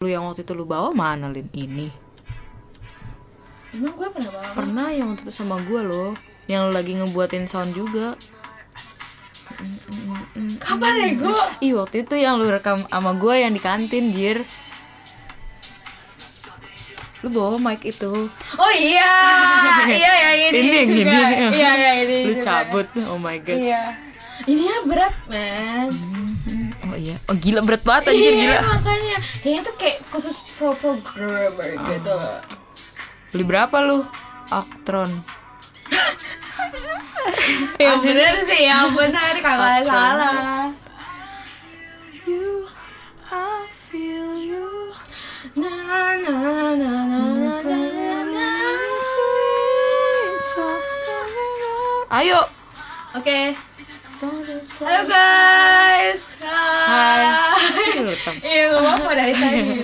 lu yang waktu itu lu bawa mana lin ini. Emang gue pernah bawa? Pernah yang waktu itu sama gue loh yang lu lagi ngebuatin sound juga. Kapan ya gue ih waktu itu yang lu rekam sama gue yang di kantin jir. Lu bawa mic itu. Oh iya iya yang ini, Ini yang gini. iya iya ini lu juga. cabut oh my god. Iya. Ini ya berat man oh iya. Oh gila berat banget anjir iya gila. makanya. Kayaknya tuh kayak khusus pro programmer gitu. Beli berapa lu? Octron yang bener sih yang bener kalau salah. You I feel you. Na na na na na na na. Ayo. Oke Halo guys. Hai. Iya, apa dari tadi?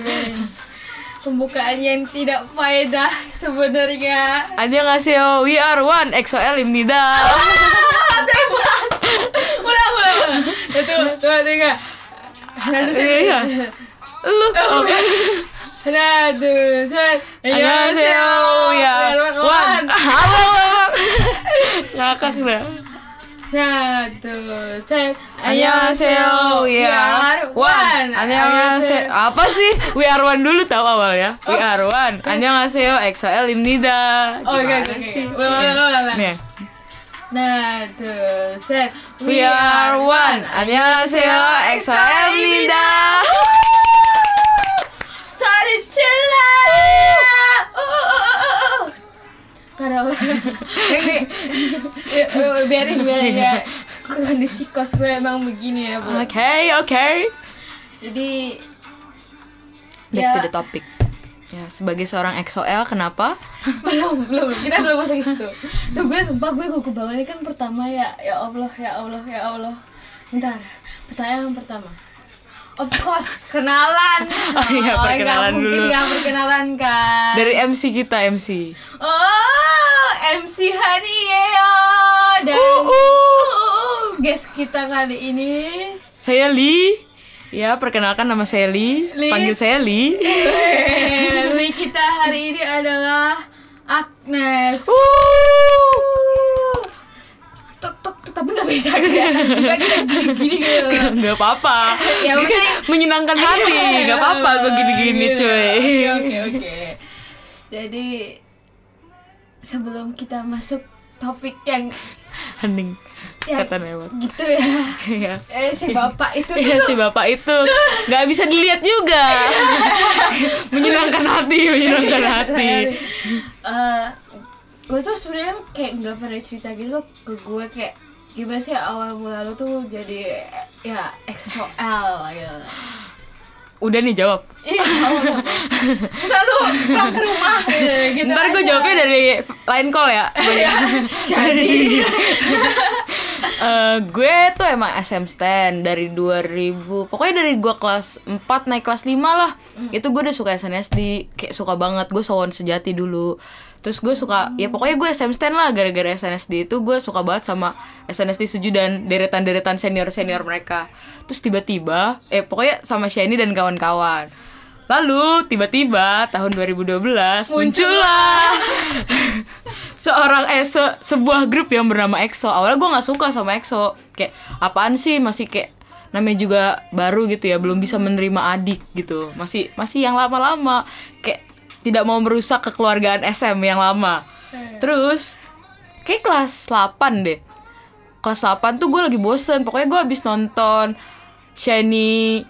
Pembukaannya yang tidak faedah sebenarnya. Ada nggak sih yo? We are one. XOL Imnida. Ah, ulang, ulang, ulang. Itu, tuh tiga. Nanti saya. Lu. Oke. Hana, dua, satu. Ayo, ya. One. Halo. Ngakak dah satu set Annyeonghaseyo we are one. Annyeonghaseyo apa sih we are one dulu tahu awalnya. we are one. Annyeonghaseyo XOL Imnida. oke oke oke satu set we are one. Annyeonghaseyo XOL Imnida. Ya, uh, biarin biarin ya. Kondisi kos gue emang begini ya, Bu. Oke, oke. Jadi Back Ya. to the topic. Ya, sebagai seorang XOL kenapa? belum belum kita belum masuk ke situ. Tuh gue sumpah gue gugup banget ini kan pertama ya ya Allah ya Allah ya Allah. Bentar. Pertanyaan pertama. Of course, kenalan. Oh iya, Coy. perkenalan mungkin dulu. nggak perkenalan kan. Dari MC kita, MC. Oh, MC Hanieo dan Uh, uh. uh, guest kita kali ini Saya Li. Ya, perkenalkan nama saya Li. Li. Panggil saya Li. Li kita hari ini adalah Agnes. Uh. Tapi nggak bisa kelihatan juga kita gini-gini gitu. Gak apa-apa. Ya udah. menyenangkan hati. Gak apa-apa gue gini-gini, Gitu. cuy. Oke oke oke. Jadi sebelum kita masuk topik yang Hening. Ya. Setan lewat. gitu ya. Iya. Eh si bapak itu Iya si bapak itu nggak bisa dilihat juga. menyenangkan hati, menyenangkan hati. eh gue tuh sebenarnya kayak nggak pernah cerita gitu loh ke gue kayak gimana sih awal mula lu tuh jadi ya XOL gitu? Udah nih jawab. iya lu pulang ke rumah gitu, Ntar gue jawabnya dari line call ya. jadi. Eh, gue tuh emang SM stand dari 2000 pokoknya dari gue kelas 4 naik kelas 5 lah. Itu gue udah suka SNSD kayak suka banget. Gue sowon sejati dulu terus gue suka ya pokoknya gue SM stand lah gara-gara SNSD itu gue suka banget sama SNSD Suju dan deretan-deretan senior-senior mereka terus tiba-tiba eh pokoknya sama Shani dan kawan-kawan Lalu tiba-tiba tahun 2012 muncullah seorang eh se- sebuah grup yang bernama EXO. Awalnya gue nggak suka sama EXO. Kayak apaan sih masih kayak namanya juga baru gitu ya, belum bisa menerima adik gitu. Masih masih yang lama-lama tidak mau merusak kekeluargaan SM yang lama. Terus kayak kelas 8 deh. Kelas 8 tuh gue lagi bosen. Pokoknya gue habis nonton Shiny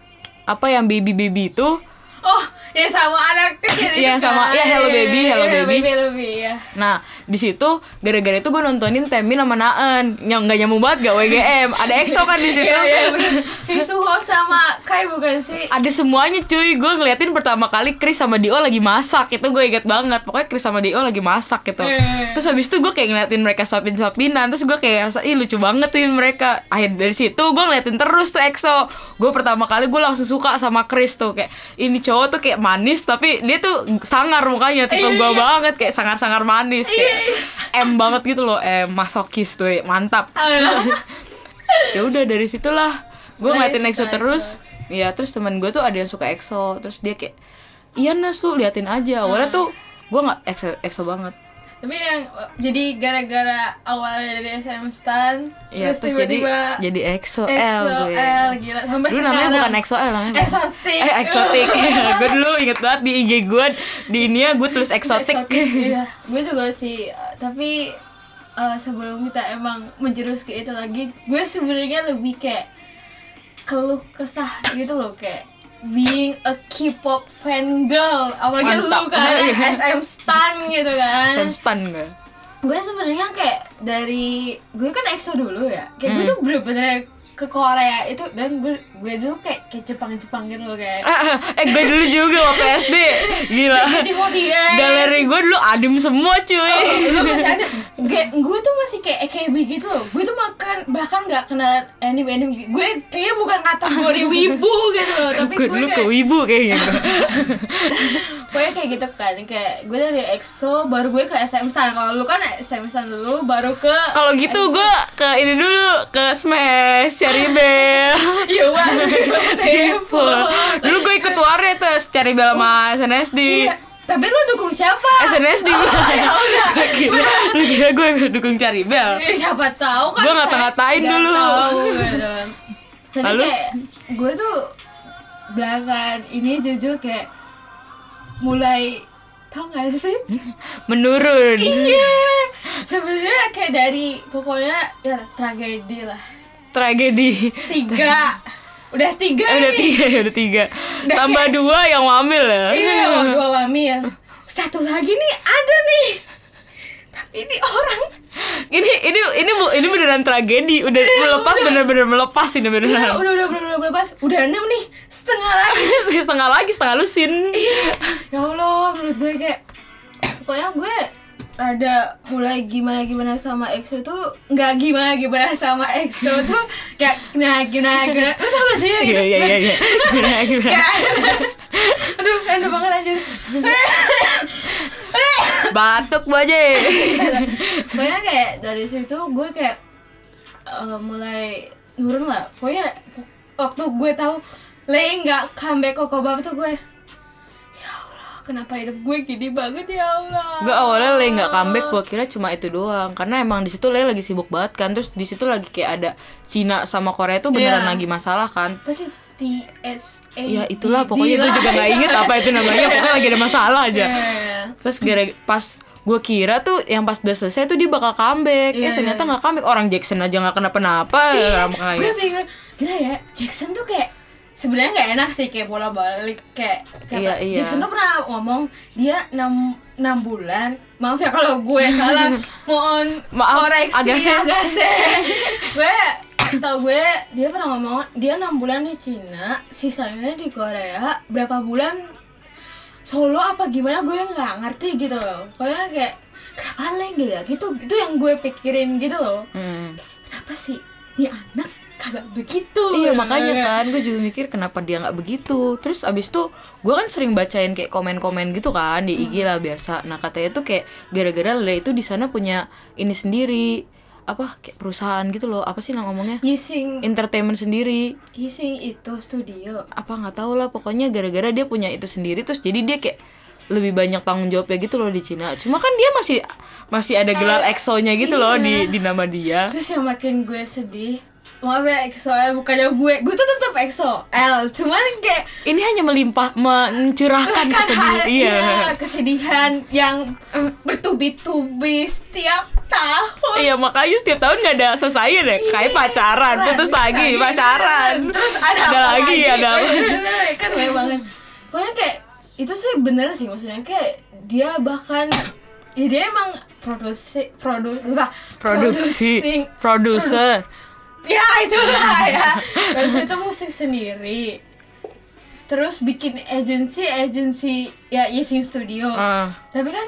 apa yang baby-baby itu oh ya sama anak kecil itu Iya, sama- iya, Hello Iya, Baby, iya, Hello iya, Baby. Hello Baby ya Nah, di situ gara-gara itu gue nontonin Temin sama Naen. Yang nggak nyambung banget gak WGM. Ada EXO kan di situ. Iya, iya, bener. si Suho sama Kai bukan sih Ada semuanya cuy. Gue ngeliatin pertama kali Chris sama Dio lagi masak. Itu gue inget banget. Pokoknya Chris sama Dio lagi masak gitu. Iya. Terus habis itu gue kayak ngeliatin mereka suapin-suapinan. Terus gue kayak rasa, ih lucu banget nih mereka. Akhir dari situ gue ngeliatin terus tuh EXO. Gue pertama kali gue langsung suka sama Chris tuh. Kayak ini cowok tuh kayak manis tapi dia tuh sangar mukanya. Tipe gue banget kayak sangar-sangar manis. Kayak M banget gitu loh. M masokis tuh. Mantap. ya udah dari situlah gue Mulai ngeliatin EXO terus Iya terus teman gue tuh ada yang suka EXO terus dia kayak iya Nas tuh liatin aja awalnya tuh gue nggak EXO EXO banget tapi yang jadi gara-gara awalnya dari SM Stan Iya, terus, jadi tiba-tiba jadi EXO L gue L gila sampai dulu namanya bukan EXO L namanya? Exotic. eh eksotik gue dulu inget banget di IG gue di ini ya gue tulis eksotik iya. Gue juga sih tapi eh, sebelum kita emang menjurus ke itu lagi gue sebenarnya lebih kayak keluh kesah gitu loh kayak being a K-pop fan girl apalagi lu Mantap. kan. SM stan gitu kan. Sam Stan gue. Gue sebenarnya kayak dari gue kan EXO dulu ya. Kayak Hmm. gue tuh bener-bener ke Korea itu dan gue, gue dulu kayak kayak Jepang Jepang gitu loh kayak. Eh gue dulu juga waktu SD gila. Jadi Hodian. Galeri gue dulu adem semua cuy. Lu masih ada gue tuh masih kayak EKB gitu loh. Gue tuh makan bahkan nggak kenal anime anime. Gitu. gue kayaknya bukan kategori wibu gitu loh tapi gue gue dulu ke kayak wibu kayaknya. Gue kayak gitu kan kayak gue dari EXO baru gue ke SM Stan kalau lu kan SM Stan dulu baru ke kalau gitu gue ke ini dulu ke Smash cari bel iya wah Tipe. dulu gue ikut waret tuh cari bel sama SNSD Iya. tapi lu dukung siapa SNSD gue ya udah. lu kira gue dukung cari bel Eh, siapa tahu kan Gua saya ngata-ngatain dulu. tahu, gitu. tapi Lalu? kayak gue tuh belakangan ini jujur kayak mulai tau gak sih menurun iya sebenarnya kayak dari pokoknya ya tragedi lah tragedi. Tiga. Udah tiga Eh, udah tiga ya udah tiga. Udah tambah kayak- dua yang wamil ya. Iya oh, dua wami ya satu lagi nih ada nih. Tapi ini orang. Ini ini ini bu ini beneran tragedi. Udah melepas bener-bener melepas ini Iya, beneran. Udah udah udah udah bebas udah enam nih setengah lagi. Setengah lagi setengah lusin. Ya Allah menurut gue kayak pokoknya gue rada mulai gimana gimana sama EXO tuh nggak gimana gimana sama EXO tuh kayak gimana gimana gimana. Lu tau gak sih? Iya iya iya iya. Gimana gimana? Aduh enak banget aja batuk bu aja. Pokoknya kayak dari situ gue kayak eh, mulai nurun lah. Pokoknya waktu gue tahu Lei nggak comeback Kokobab tuh gue ya kenapa hidup gue gini banget ya Allah Gue awalnya Lei nggak comeback, gue kira cuma itu doang. Karena emang di situ Lei lagi sibuk banget kan. Terus di situ lagi kayak ada Cina sama Korea tuh beneran Iya. lagi masalah kan. apa sih TSA Ya itulah pokoknya gue juga nggak inget apa itu namanya. Pokoknya lagi ada masalah aja. Iya. Terus gara pas gue kira tuh yang pas udah selesai tuh dia bakal comeback. Iya, eh ternyata nggak comeback. Orang Jackson aja nggak kenapa-napa. Ya, gue pikir gila ya Jackson tuh kayak sebenarnya nggak enak sih kayak bola balik kayak? Iya, iya. Jackson tuh pernah ngomong dia enam enam bulan maaf ya kalau gue salah mohon Maaf, koreksi agak sih. gue tau gue dia pernah ngomong dia enam bulan di Cina sisanya di Korea berapa bulan solo apa gimana gue nggak ngerti gitu loh pokoknya kayak kenapa leng gitu ya gitu itu yang gue pikirin gitu loh Hmm. kenapa sih ini anak kagak begitu. Iya makanya kan gue juga mikir kenapa dia nggak begitu. Terus abis itu gue kan sering bacain kayak komen-komen gitu kan di IG lah biasa. Nah katanya tuh kayak gara-gara Le itu di sana punya ini sendiri apa kayak perusahaan gitu loh. Apa sih nama ngomongnya? Yising. Entertainment sendiri. Yising itu studio. Apa nggak tahu lah. Pokoknya gara-gara dia punya itu sendiri terus jadi dia kayak lebih banyak tanggung jawabnya gitu loh di Cina. Cuma kan dia masih masih ada gelar EXO-nya gitu loh di di nama dia. Terus yang makin gue sedih maaf ya EXO-L bukannya gue. Gue tuh tetap EXO-L cuman kayak ini hanya melimpah mencurahkan kan kesedihan iya iya, kesedihan yang bertubi-tubi setiap tahun. Iya makanya setiap tahun gak ada selesai deh. Kayak pacaran, putus lagi, pacaran. Terus ada, Ada apa lagi, ada kan banyak banget. Pokoknya kayak itu sih bener sih maksudnya. Kayak dia bahkan ya dia emang produksi produ Produksi, produser ya itulah ya produksi itu musik sendiri terus bikin agency agency ya Yising Studio Ah. tapi kan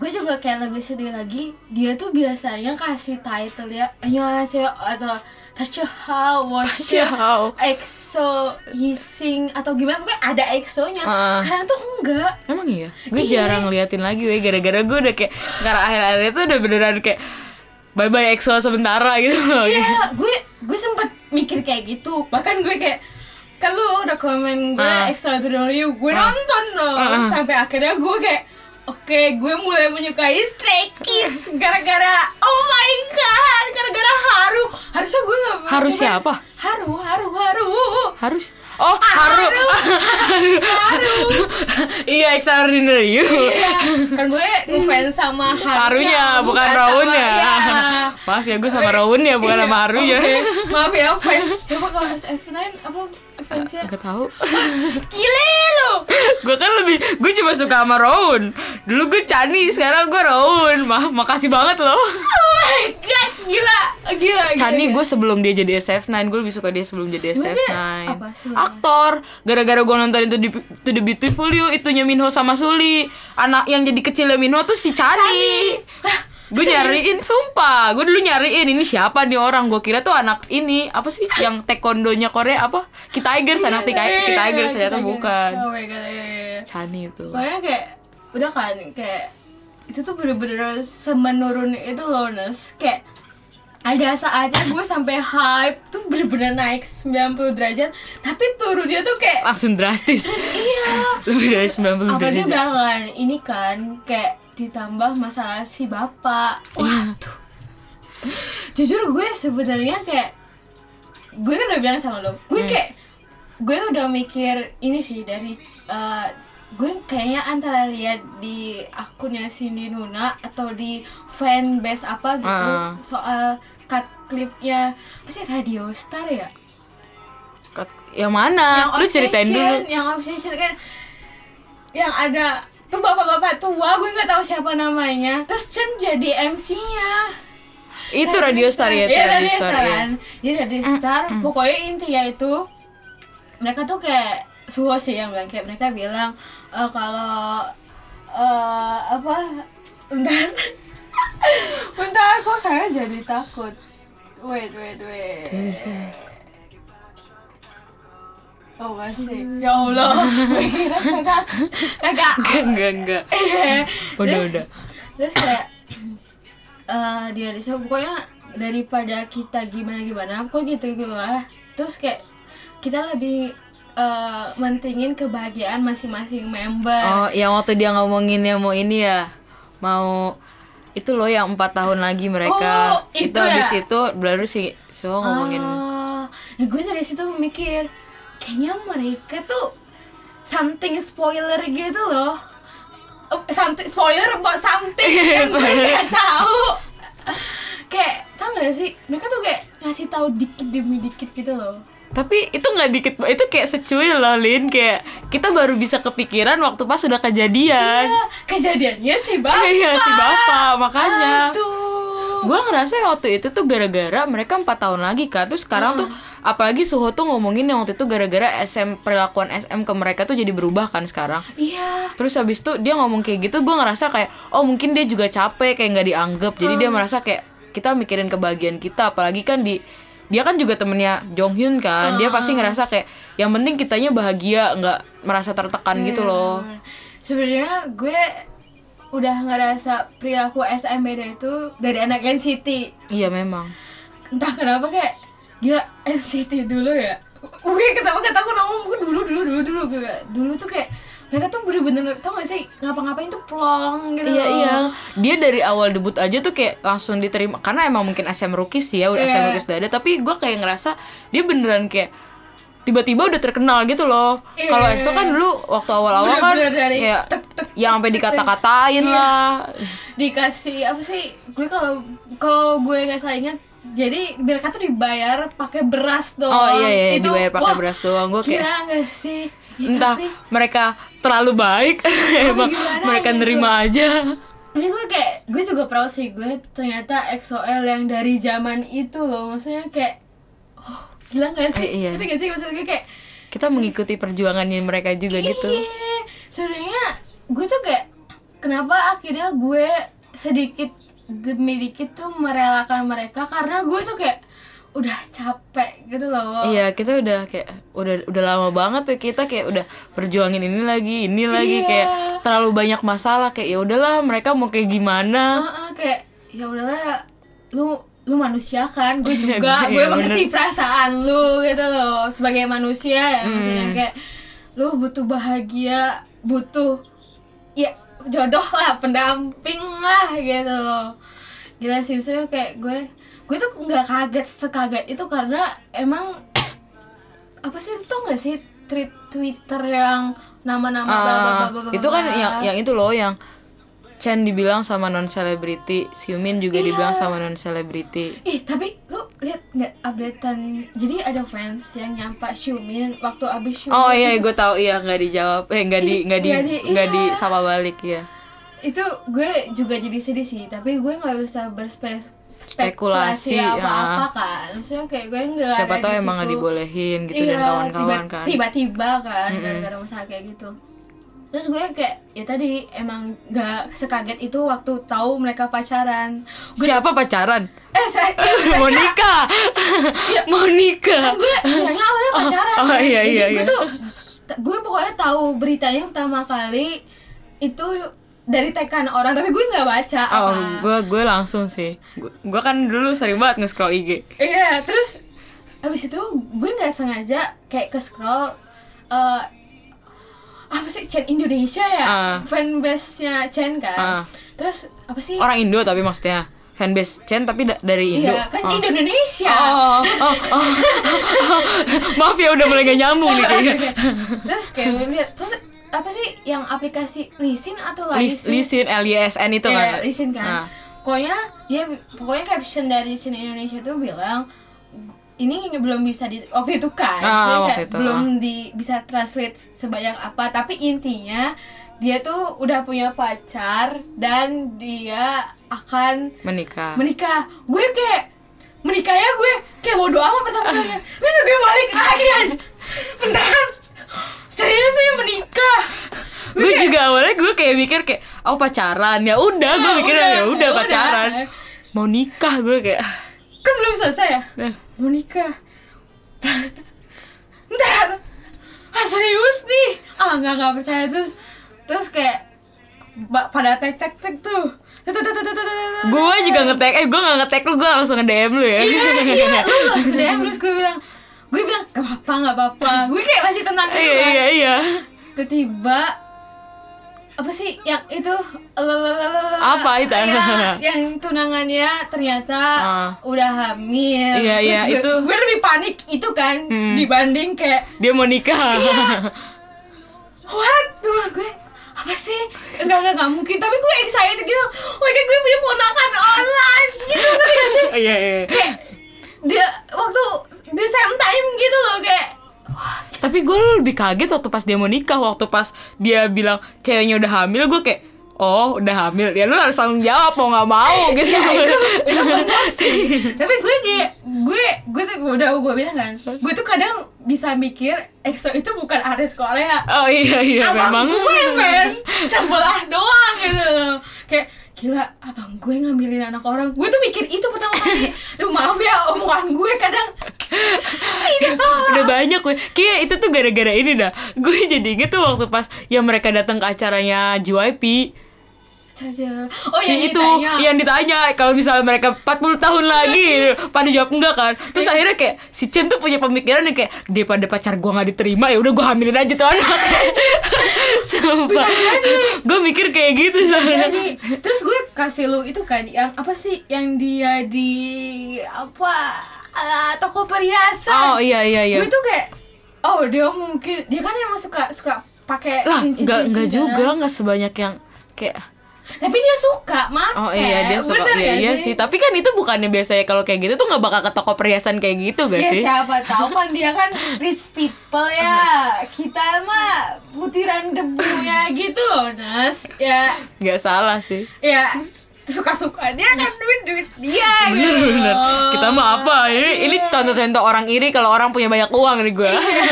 gue juga kayak lebih sedih lagi dia tuh biasanya kasih title ya annyeonghaseyo atau Tachiha Tachiha. EXO Yising atau gimana pokoknya ada EXO-nya Ah. sekarang tuh enggak Emang iya? Gue Iya. jarang liatin lagi weh Gara-gara gue udah kayak Sekarang akhir-akhir itu udah beneran kayak Bye-bye EXO sementara gitu loh Iya, gue gue sempet mikir kayak gitu. Bahkan gue kayak kan lu udah komen gue Ah. extraordinary gue nonton dong sampai akhirnya gue kayak oke gue mulai menyukai Stray Kids gara-gara oh my god gara-gara Haru harusnya gue nggak Haru gue- siapa? Haru Haru Haru Harus Oh, haru. Haru iya, extraordinary you. Iya, kan gue ngefans sama Harunya, bukan sama- Raunnya. iya. Maaf ya, gue sama Raunnya bukan sama harunya. Oke, maaf ya fans coba kalau F9 apa fansnya Gak tahu. gile lu! Gue kan lebih, gue cuma suka sama Raun. Dulu gue Chani, sekarang gue Raun. Mah, makasih banget loh. oh my god gila gila Chani gue sebelum dia jadi SF9 gue lebih suka dia sebelum jadi Emang SF9 dia apa aktor. Gara-gara gue nonton itu di To The Beautiful You itunya Minho sama Suli anak yang jadi kecilnya Minho tuh si Chani gue nyariin sumpah. Gue dulu nyariin ini siapa nih orang? Gue kira tuh anak ini apa sih yang taekwondonya Korea apa? Kita Tigers anak kita Tigers ternyata bukan. Oh my god iya, iya, iya. Chani itu. Pokoknya kayak udah kan kayak itu tuh bener-bener semenurun itu loh Nes. Kayak ada saatnya gue sampai hype tuh bener-bener naik 90 derajat tapi turunnya tuh kayak langsung drastis. Terus iya. Lebih dari 90 apalagi derajat. belakangan ini kan kayak ditambah masalah si bapak Iya. waduh jujur gue sebenarnya kayak gue kan udah bilang sama lo Hmm. gue kayak gue udah mikir ini sih dari eh, gue kayaknya antara lihat di akunnya Cindy Nuna atau di fanbase apa gitu Ah. soal cut clipnya apa sih Radio Star ya Kat- yang mana lu ceritain dulu yang obsession kan yang ada tuh bapak-bapak tua gue nggak tahu siapa namanya. Terus Chen jadi MC-nya itu Radio Star ya Iya, Radio Star Star ya. kan. Jadi Radio Star. pokoknya intinya itu mereka tuh kayak suho sih yang bilang. Kayak mereka bilang eh, kalau eh, apa bentar. Bentar kok saya jadi takut. Wait wait wait Oh masih. Ya Allah. Kakak Kakak enggak enggak udah Terus- udah. Terus kayak eh dia di pokoknya daripada kita gimana gimana kok gitu gitu lah terus kayak kita lebih eh mentingin kebahagiaan masing-masing member. Oh, yang waktu dia ngomongin yang mau ini ya, mau itu loh yang empat tahun lagi mereka. Oh, itu itu habis ya? itu baru si so ngomongin. Oh, ya gue dari situ mikir kayaknya mereka tuh something spoiler gitu loh. Oh, something spoiler buat something. Yang gue gak tahu. Kayak tau gak sih? Mereka tuh kayak ngasih tahu dikit demi dikit gitu loh. Tapi itu nggak dikit, itu kayak secuil loh Lin, kayak kita baru bisa kepikiran waktu pas sudah kejadian. Iya, kejadiannya si bapak Iya si bapak, makanya. Aduh. Gue ngerasa waktu itu tuh gara-gara mereka empat tahun lagi kan Terus sekarang tuh apalagi Suho tuh ngomongin yang waktu itu gara-gara SM perilakuan SM ke mereka tuh jadi berubah kan sekarang. Iya. Terus habis itu dia ngomong kayak gitu, gue ngerasa kayak oh mungkin dia juga capek kayak nggak dianggap. Jadi dia merasa kayak kita mikirin kebahagiaan kita, apalagi kan di dia kan juga temennya Jong Hyun kan. Dia pasti ngerasa kayak yang penting kitanya bahagia, nggak merasa tertekan gitu loh. sebenarnya gue udah ngerasa perilaku SMBD itu dari anak NCT Iya memang. entah kenapa kayak gila NCT dulu ya gue kenapa kata aku ngomong dulu dulu dulu dulu gue dulu tuh kayak mereka tuh bener-bener tau gak sih ngapa-ngapain tuh plong gitu Iya loh. iya. Dia dari awal debut aja tuh kayak langsung diterima karena emang mungkin SM Rookies sih ya, udah SM Iya. Rookies udah ada, tapi gue kayak ngerasa dia beneran kayak tiba-tiba udah terkenal gitu loh. Iya. Kalau EXO kan dulu waktu awal-awal kan dari kayak tek, tek, yang sampai dikata-katain Iya. lah. dikasih apa sih gue kalau kalau gue nggak salah ingat jadi mereka tuh dibayar pakai beras doang Oh iya iya dibayar pakai beras doang gue kayak gila nggak sih Ya, entah tapi mereka terlalu baik emang mereka gitu. nerima aja. ini gue kayak gue juga proud sih gue ternyata EXO-L yang dari zaman itu loh maksudnya kayak gila nggak sih Eh, iya. Nggak sih maksud gue kayak Kita mengikuti perjuangannya mereka juga gitu. Iya, sebenarnya gue tuh kayak kenapa akhirnya gue sedikit demi dikit tuh merelakan mereka karena gue tuh kayak udah capek gitu loh. Iya kita udah kayak udah udah lama banget tuh kita kayak udah perjuangin ini lagi ini lagi Iya. kayak terlalu banyak masalah kayak ya udahlah mereka mau kayak gimana Heeh, kayak ya udahlah lu lu manusia kan gue Iya, juga. iya, gue mengerti perasaan lu gitu loh sebagai manusia ya. Maksudnya Hmm. kayak lu butuh bahagia butuh ya jodoh lah pendamping lah gitu loh. Gila sih maksudnya kayak gue gue tuh nggak kaget sekaget itu karena emang apa sih itu nggak sih tweet twitter yang nama-nama bla, bla, bla, bla, bla, itu kan yang yang itu loh yang Chen dibilang sama non selebriti, Xiumin juga Iya. dibilang sama non selebriti. Ih, tapi lu lihat nggak updatean? Jadi ada fans yang nyampa Xiumin waktu abis Xiumin. Oh iya, itu, gue tahu iya nggak dijawab, eh nggak di nggak di Nggak di- iya. sama balik ya. itu gue juga jadi sedih sih, tapi gue nggak bisa berspekulasi Spekulasi, apa-apa ya. kan. Maksudnya kayak gue nggak Siapa tahu emang nggak dibolehin gitu Iya, dan kawan-kawan kan. Tiba-tiba kan gara-gara masalah kayak gitu. Terus gue kayak ya tadi emang nggak sekaget itu waktu tahu mereka pacaran. Gue Siapa pacaran? eh saya mau nikah, mau nikah. gue kiranya awalnya pacaran oh, kan. iya, Jadi iya, gue iya. tuh gue pokoknya tahu beritanya pertama kali itu dari tekan orang tapi gue nggak baca Oh, apa. gue gue langsung sih. Gue kan dulu sering banget nge-scroll IG. iya terus abis itu gue nggak sengaja kayak ke scroll eh, apa sih Chen Indonesia ya Ah. fanbase nya Chen kan Ah. terus apa sih Orang Indo tapi maksudnya fanbase Chen tapi da- dari Indo. iya kan oh. Indo Indonesia Oh, oh, oh, Maaf ya udah mulai gak nyambung nih kayaknya. terus kayak lihat terus apa sih yang aplikasi Lisin atau Lis, Lisin lisin L Y S N itu Iya, kan. Lisin kan. Nah. Pokoknya dia pokoknya caption dari sini Indonesia tuh bilang ini belum bisa di waktu itu kan, Ah, Maksudnya waktu itu, belum di bisa translate sebanyak apa, tapi intinya dia tuh udah punya pacar dan dia akan Menikah. menikah. Gue kayak menikah ya gue kayak bodo amat pertama kali. Bisa gue balik lagi kan. Bentar. Serius nih menikah. gue juga awalnya gue kayak mikir kayak oh pacaran ya udah gue Ya mikirnya ya udah pacaran udah. mau nikah gue kayak kan belum selesai ya? Nah. mau nikah? Ntar. Ah serius nih? Ah nggak nggak percaya. Terus terus kayak pada tek tek tek tuh. Gue juga ngetek eh gue gak ngetek lu gue langsung nge DM lu ya. Iya iya lu langsung DM terus gue bilang gue bilang gak apa apa gak apa apa gue kayak masih tenang gitu iya kan. iya iya. Tiba-tiba apa sih? Yang itu Apa itu? yang, yang tunangannya ternyata Ah. udah hamil. Iya, Terus iya, gue, itu- gue lebih panik itu kan Hmm. dibanding kayak dia mau nikah. What? Tuh gue apa sih? Enggak enggak enggak mungkin. Tapi gue excited gitu. Oh my god gue punya ponakan online gitu ngerti gak sih? Iya iya. Kayak dia waktu the same time gitu loh kayak tapi gue lebih kaget waktu pas dia mau nikah waktu pas dia bilang ceweknya udah hamil gue kayak oh udah hamil. Ya lu harus tanggung jawab mau nggak mau gitu. Ya itu itu tapi gue kayak gue gue tuh udah gue bilang kan gue tuh kadang bisa mikir EXO itu bukan artis Korea. Oh iya iya abang memang. gue men. Sebelah doang gitu. Kayak gila abang gue ngambilin anak orang. Gue tuh mikir itu pertama kali. Duh maaf ya omongan gue kadang banyak gue kayak itu tuh gara-gara ini dah. Gue jadi inget tuh waktu pas yang mereka datang ke acaranya JYP oh si yang itu ditanya. yang ditanya kalau misalnya mereka 40 tahun lagi pada jawab enggak kan? Terus akhirnya kayak si Chen tuh punya pemikiran yang kayak daripada pacar gua nggak diterima ya udah gua hamilin aja tuh anak. Sumpah. Gue mikir kayak gitu soalnya. Jadi, terus gue kasih lu itu kan yang apa sih yang dia di apa ah, toko perhiasan. Oh iya iya iya. Gue tuh kayak oh dia mungkin dia kan emang suka suka pakai lah cincin nggak nggak juga nggak sebanyak yang kayak tapi dia suka make. Oh iya dia suka. Bener iya, iya sih? tapi kan itu bukannya biasanya kalau kayak gitu tuh nggak bakal ke toko perhiasan kayak gitu gak ya sih? siapa tahu kan dia kan rich people ya. Kita mah butiran debunya gitu loh Nas. Ya. Nggak salah sih. Ya suka suka dia kan iya. duit duit dia bener, gitu. bener. kita mah apa? Ini yeah. ini contoh-contoh orang iri kalau orang punya banyak uang nih gue iya.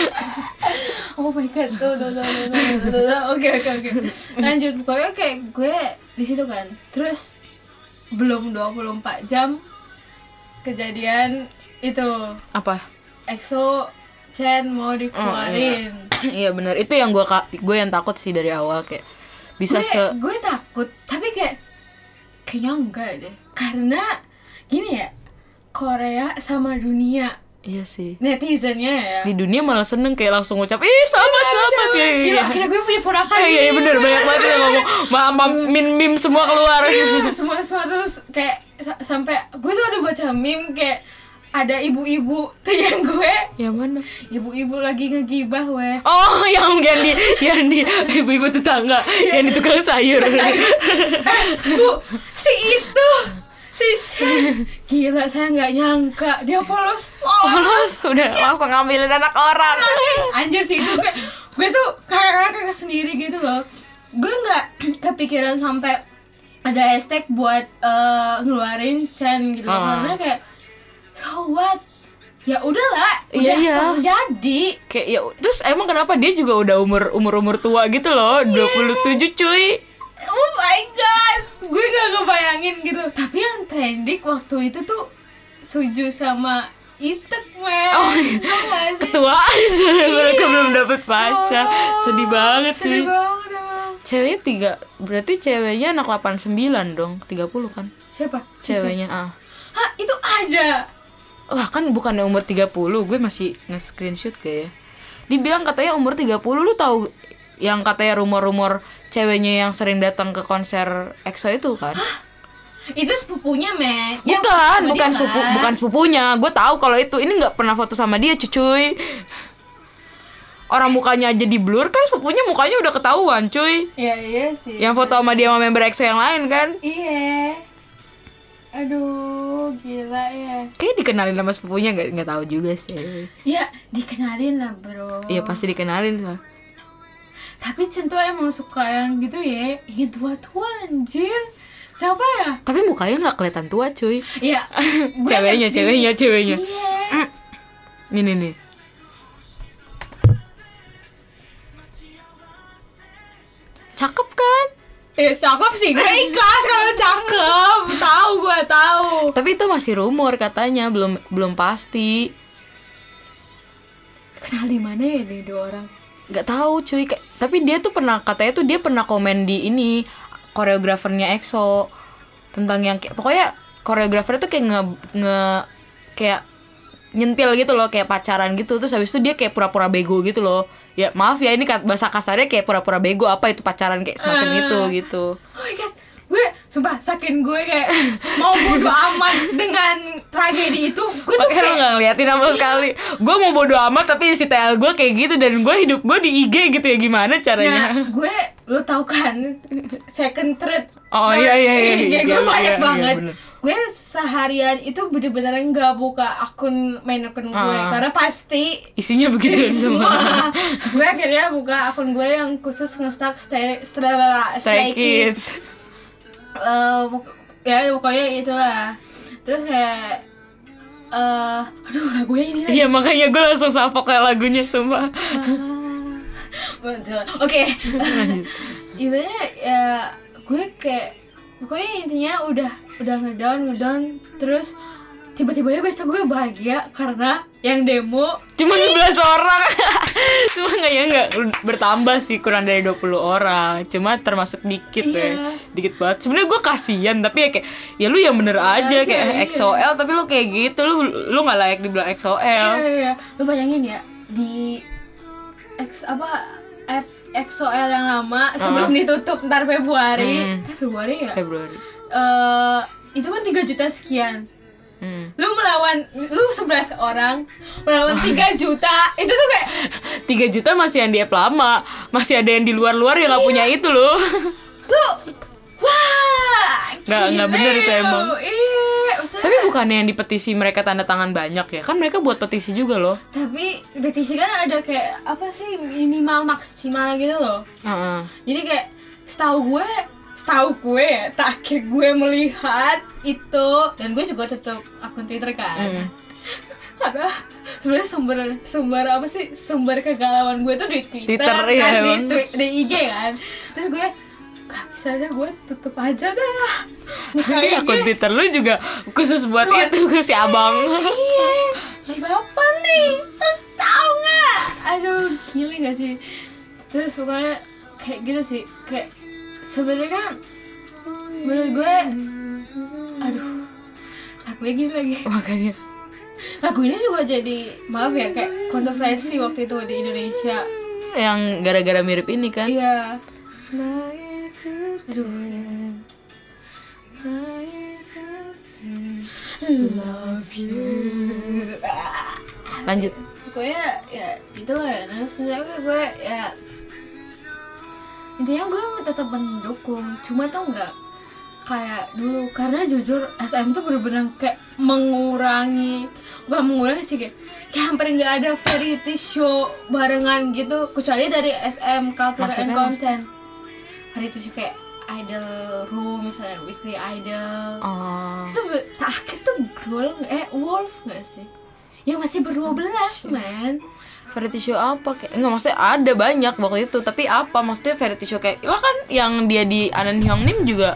oh my god. Tuh tuh tuh tuh tuh tuh oke oke oke. Lanjut. Pokoknya kayak gue di situ kan. Terus belum 24 jam kejadian itu. Apa? EXO Chen mau dikeluarin. Oh, iya, iya benar itu yang gue gue yang takut sih dari awal kayak bisa gue, se gue takut, tapi kayak kayaknya enggak deh. Karena gini ya Korea sama dunia Iya sih. netizennya ya Di dunia malah seneng kayak langsung ngucap, ih selamat selamat ya. Gila, Iya, gue punya ponakan iya, iya nih. bener banyak banget yang ngomong, ma ma meme meme semua keluar. Iya, semua semua terus kayak sa- sampai gue tuh ada baca meme kayak ada ibu-ibu tuh yang gue. Yang mana? ibu-ibu lagi ngegibah weh Oh, yang yang di yang di ibu-ibu tetangga, yang di tukang sayur. bu si itu. Si Chen gila saya nggak nyangka. Dia polos. Oh Polos. udah langsung ngambilin anak orang. anjir sih itu kayak gue tuh kakak kakak sendiri gitu loh. Gue nggak kepikiran sampai ada hashtag buat eh, ngeluarin Chen gitu. Ah. karena kayak so what ya udahlah Iya, udah iya. terjadi Kayak ya terus emang kenapa dia juga udah umur umur umur tua gitu loh, 27 cuy. oh my god gue gak ngebayangin gitu tapi yang trending waktu itu tuh Suju sama Itek men Oh, Tau gak sih? Ketuaan mereka belum dapet pacar. Oh, Sedih banget sedih sih. banget emang Ceweknya tiga, berarti ceweknya anak 89 dong, 30 kan? siapa Si Ceweknya ah. Hah, itu ada. Wah kan bukannya umur 30, gue masih nge-screenshot kayak ya. Dibilang katanya umur 30, lu tahu yang katanya rumor-rumor ceweknya yang sering datang ke konser EXO itu kan? Itu sepupunya. Yang Bukan, sama bukan dia, sepupu, kan? bukan sepupunya. Gue tahu kalau itu. Ini nggak pernah foto sama dia, cuy. Orang mukanya aja di blur kan sepupunya mukanya udah ketahuan, cuy. Iya, iya sih. Yang foto sama dia sama member EXO yang lain kan? Iya. Aduh, gila ya. Kayak dikenalin sama sepupunya nggak nggak tahu juga sih. Ya, dikenalin lah, Bro. Iya pasti dikenalin lah. Tapi Cen tuh emang suka yang gitu ya. Ingin tua-tua anjir. Kenapa ya? Tapi mukanya nggak kelihatan tua, cuy. Iya. ceweknya, ceweknya, ceweknya. Iya. Nih nih nih. Cakep kan? Eh, cakep sih. Gue ikhlas kalau cakep. Tapi itu masih rumor katanya, belum belum pasti. Kenal di mana ya nih dua orang? Gak tahu cuy. Kayak- Tapi dia tuh pernah katanya tuh dia pernah komen di ini koreografernya EXO tentang yang kayak pokoknya koreografernya tuh kayak nge, nge kayak nyentil gitu loh kayak pacaran gitu terus habis itu dia kayak pura-pura bego gitu loh ya maaf ya ini bahasa kasarnya kayak pura-pura bego apa itu pacaran kayak semacam Ah. itu gitu Oh my god, gue sumpah saking gue kayak mau bodo amat dengan tragedi itu, gue tuh Makanya lo kayak gak ngeliatin sama sekali. Gue mau bodo amat tapi isi TL gue kayak gitu Dan gue hidup gue di IG gitu ya Gimana nah caranya gue lo tau kan second thread. Oh, Nah, iya, iya, iya, IG iya, gue iya, banyak iya, banget. bener. gue seharian itu bener-bener nggak buka akun main akun gue Ah. karena pasti Isinya begitu semua. semua. Gue akhirnya buka akun gue yang khusus nge-stack stray, stray, Stray Kids pok- ya pokoknya itulah terus kayak eh aduh lagunya ini lagi Iya makanya gue langsung salpok kayak lagunya sumpah Betul. Oke. Ibaratnya ya gue kayak pokoknya intinya udah udah ngedown ngedown terus tiba-tiba ya besok gue bahagia karena yang demo Cuma 11 orang Cuma nggak ya nggak bertambah sih kurang dari 20 orang Cuma termasuk dikit Iya. ya Dikit banget Sebenarnya gue kasihan Tapi ya kayak Ya lu yang bener aja aja, Kayak iya. XOL Tapi lu kayak gitu Lu lu nggak layak dibilang Iya, XOL iya, iya. Lu bayangin ya di X apa app XOL yang lama sebelum ditutup ntar Februari. Hmm. Eh Februari ya? Februari Eh itu kan 3 juta sekian. Hmm. Lu melawan lu 11 orang melawan 3 juta. Itu tuh kayak 3 juta masih yang di app lama Masih ada yang di luar-luar yang nggak punya itu loh lu wah Nggak- nggak bener itu emang. iya maksudnya- Tapi bukannya yang di petisi mereka tanda tangan banyak ya Kan mereka buat petisi juga loh tapi petisi kan ada kayak apa sih minimal maksimal gitu loh Heeh. jadi kayak setahu gue setahu gue ya terakhir gue melihat itu dan gue juga tutup akun twitter kan. Hmm. karena sebenarnya sumber sumber apa sih? Sumber kegalauan gue tuh di twitter, Twitter, kan? iya, di, twi- di ig kan. Terus gue gak bisa aja gue tutup aja dah. Ini IG. akun Twitter lu juga khusus buat Buat- itu si abang. Iya. Si bapak nih. Terus tahu nggak? Aduh gila gak sih? Terus pokoknya kayak gitu sih. Kayak sebenarnya kan menurut gue aduh lagunya gini lagi. Makanya lagu ini juga jadi maaf ya kayak kontroversi waktu itu di Indonesia. Yang gara-gara mirip ini kan? Iya. Aduh. Love you. Lanjut. Pokoknya ya gitu lah ya nah sebenarnya gue ya intinya gue tetap mendukung cuma tau nggak kayak dulu karena jujur SM tuh bener-bener kayak mengurangi bukan mengurangi sih kayak, kayak hampir nggak ada variety show barengan gitu kecuali dari SM Culture and Maksudnya, Content. Variety show kayak Idol Room misalnya Weekly Idol. Oh. Itu terakhir tuh nggak- eh Wolf nggak sih? Yang masih berdua belas man variety show apa? Kayak enggak maksudnya ada banyak waktu itu tapi apa? Maksudnya variety show kayak lah kan yang dia di Anan Hyung Nim juga.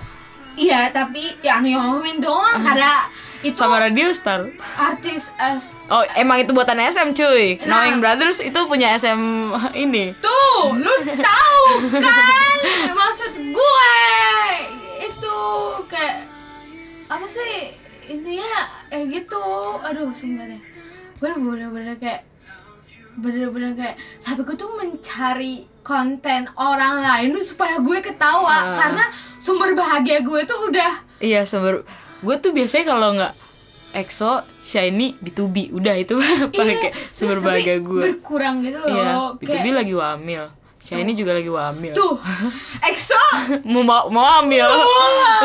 Iya tapi yang ngomongin doang karena itu sama Radio Star. artis as oh emang itu buatan SM cuy. Nah. Knowing Brothers itu punya SM ini. Tuh lu tahu kan? Maksud gue itu kayak apa sih intinya eh gitu. Aduh sumpah deh. Gue bener-bener kayak bener-bener kayak sampai gue tuh mencari konten orang lain tuh supaya gue ketawa. Ah. karena sumber bahagia gue tuh udah iya sumber gue tuh biasanya kalau nggak EXO, Shiny, B2B udah itu pakai Iya, sumber bahagia gue berkurang gitu loh iya kayak B2B lagi wamil. Shiny juga lagi wamil. Tuh EXO! Mau mau mau hamil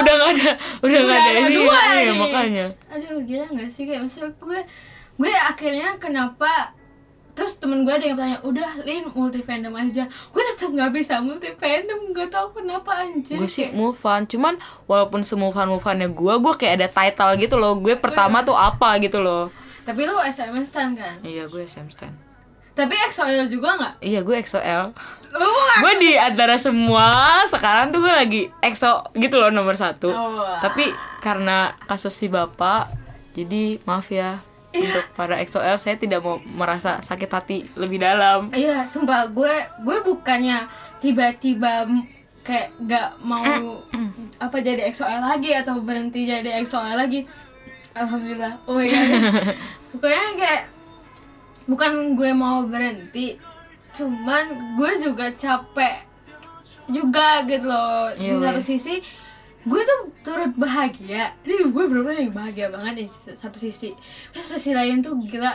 udah nggak ada udah nggak ada ini dua nih. makanya. Aduh gila gak sih? Kayak maksud gue gue akhirnya kenapa terus temen gue ada yang tanya udah lin multi fandom aja. Gue tetap nggak bisa multi fandom gak tau kenapa anjir. Gue sih move on cuman walaupun semove on move onnya gue gue kayak ada title gitu loh. Gue pertama tuh apa gitu loh. Tapi lu SMS stan kan? Iya gue SM stan. Tapi EXO-L juga nggak? Iya gue nggak? Gue di antara semua sekarang tuh gue lagi EXO gitu loh nomor satu. Oh. tapi karena kasus si bapak jadi maaf ya. Untuk para EXO-L saya tidak mau merasa sakit hati lebih dalam Iya, sumpah gue gue bukannya tiba-tiba kayak gak mau apa jadi EXO-L lagi atau berhenti jadi EXO-L lagi. Alhamdulillah. Oh my god. Pokoknya kayak bukan gue mau berhenti, cuman gue juga capek juga gitu loh. Di Iya, satu weh. sisi gue tuh turut bahagia. Ini gue bener-bener yang bahagia banget di satu sisi. Terus sisi lain tuh gila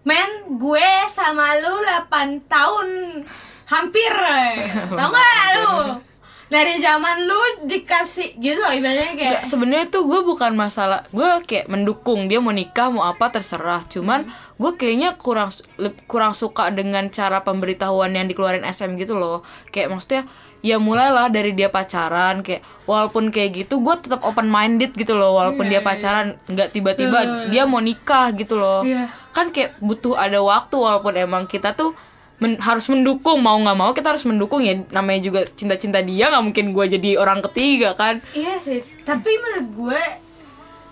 Men, gue sama lu 8 tahun Hampir eh. Tau gak lu? Dari zaman lu dikasih gitu loh ibaratnya kayak sebenarnya tuh gue bukan masalah gue kayak mendukung dia mau nikah mau apa terserah cuman gue kayaknya kurang kurang suka dengan cara pemberitahuan yang dikeluarin SM gitu loh kayak maksudnya ya mulailah dari dia pacaran kayak walaupun kayak gitu gue tetap open minded gitu loh walaupun dia pacaran nggak tiba-tiba dia mau nikah gitu loh. Iya. kan kayak butuh ada waktu walaupun emang kita tuh men- harus mendukung mau nggak mau kita harus mendukung ya namanya juga cinta-cinta dia nggak mungkin gue jadi orang ketiga kan. Iya sih Tapi menurut gue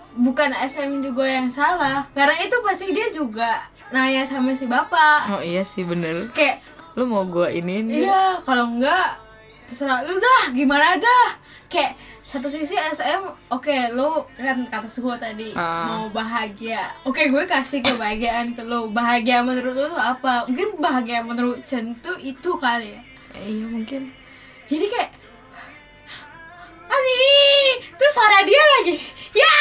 Bukan SM juga yang salah Karena itu pasti dia juga Nanya sama si bapak. Oh iya sih bener. Kayak Lu mau gua ini Iya, kalau enggak terserah lu dah, gimana dah. Kayak satu sisi SM, oke lu kan kata gue tadi Ah. mau bahagia. Oke, gue kasih kebahagiaan ke lu. Bahagia menurut lu tuh apa? Mungkin bahagia menurut Chen tuh itu kali ya. Eh, Iya mungkin Jadi kayak Ani, tuh suara dia lagi. Ya.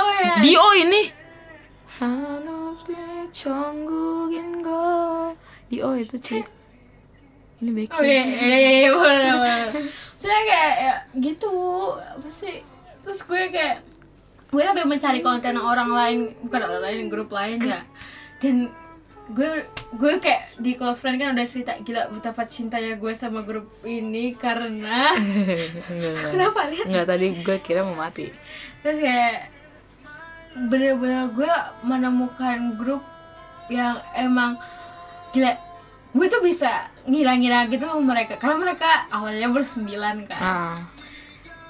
Oh ya. Dio ini Dio itu cuy Ini Becky Oh iya, iya, iya, iya, boleh, boleh. Saya kayak ya, gitu, apa sih? Terus gue kayak gue sampai mencari konten orang lain, bukan orang lain, grup lain ya. Dan gue gue kayak di close friend kan udah cerita gila betapa cintanya gue sama grup ini karena Enggak, kenapa lihat Enggak tadi gue kira mau mati terus kayak bener-bener gue menemukan grup yang emang gila gue tuh bisa ngira-ngira gitu mereka karena mereka awalnya bersembilan kan. Ah.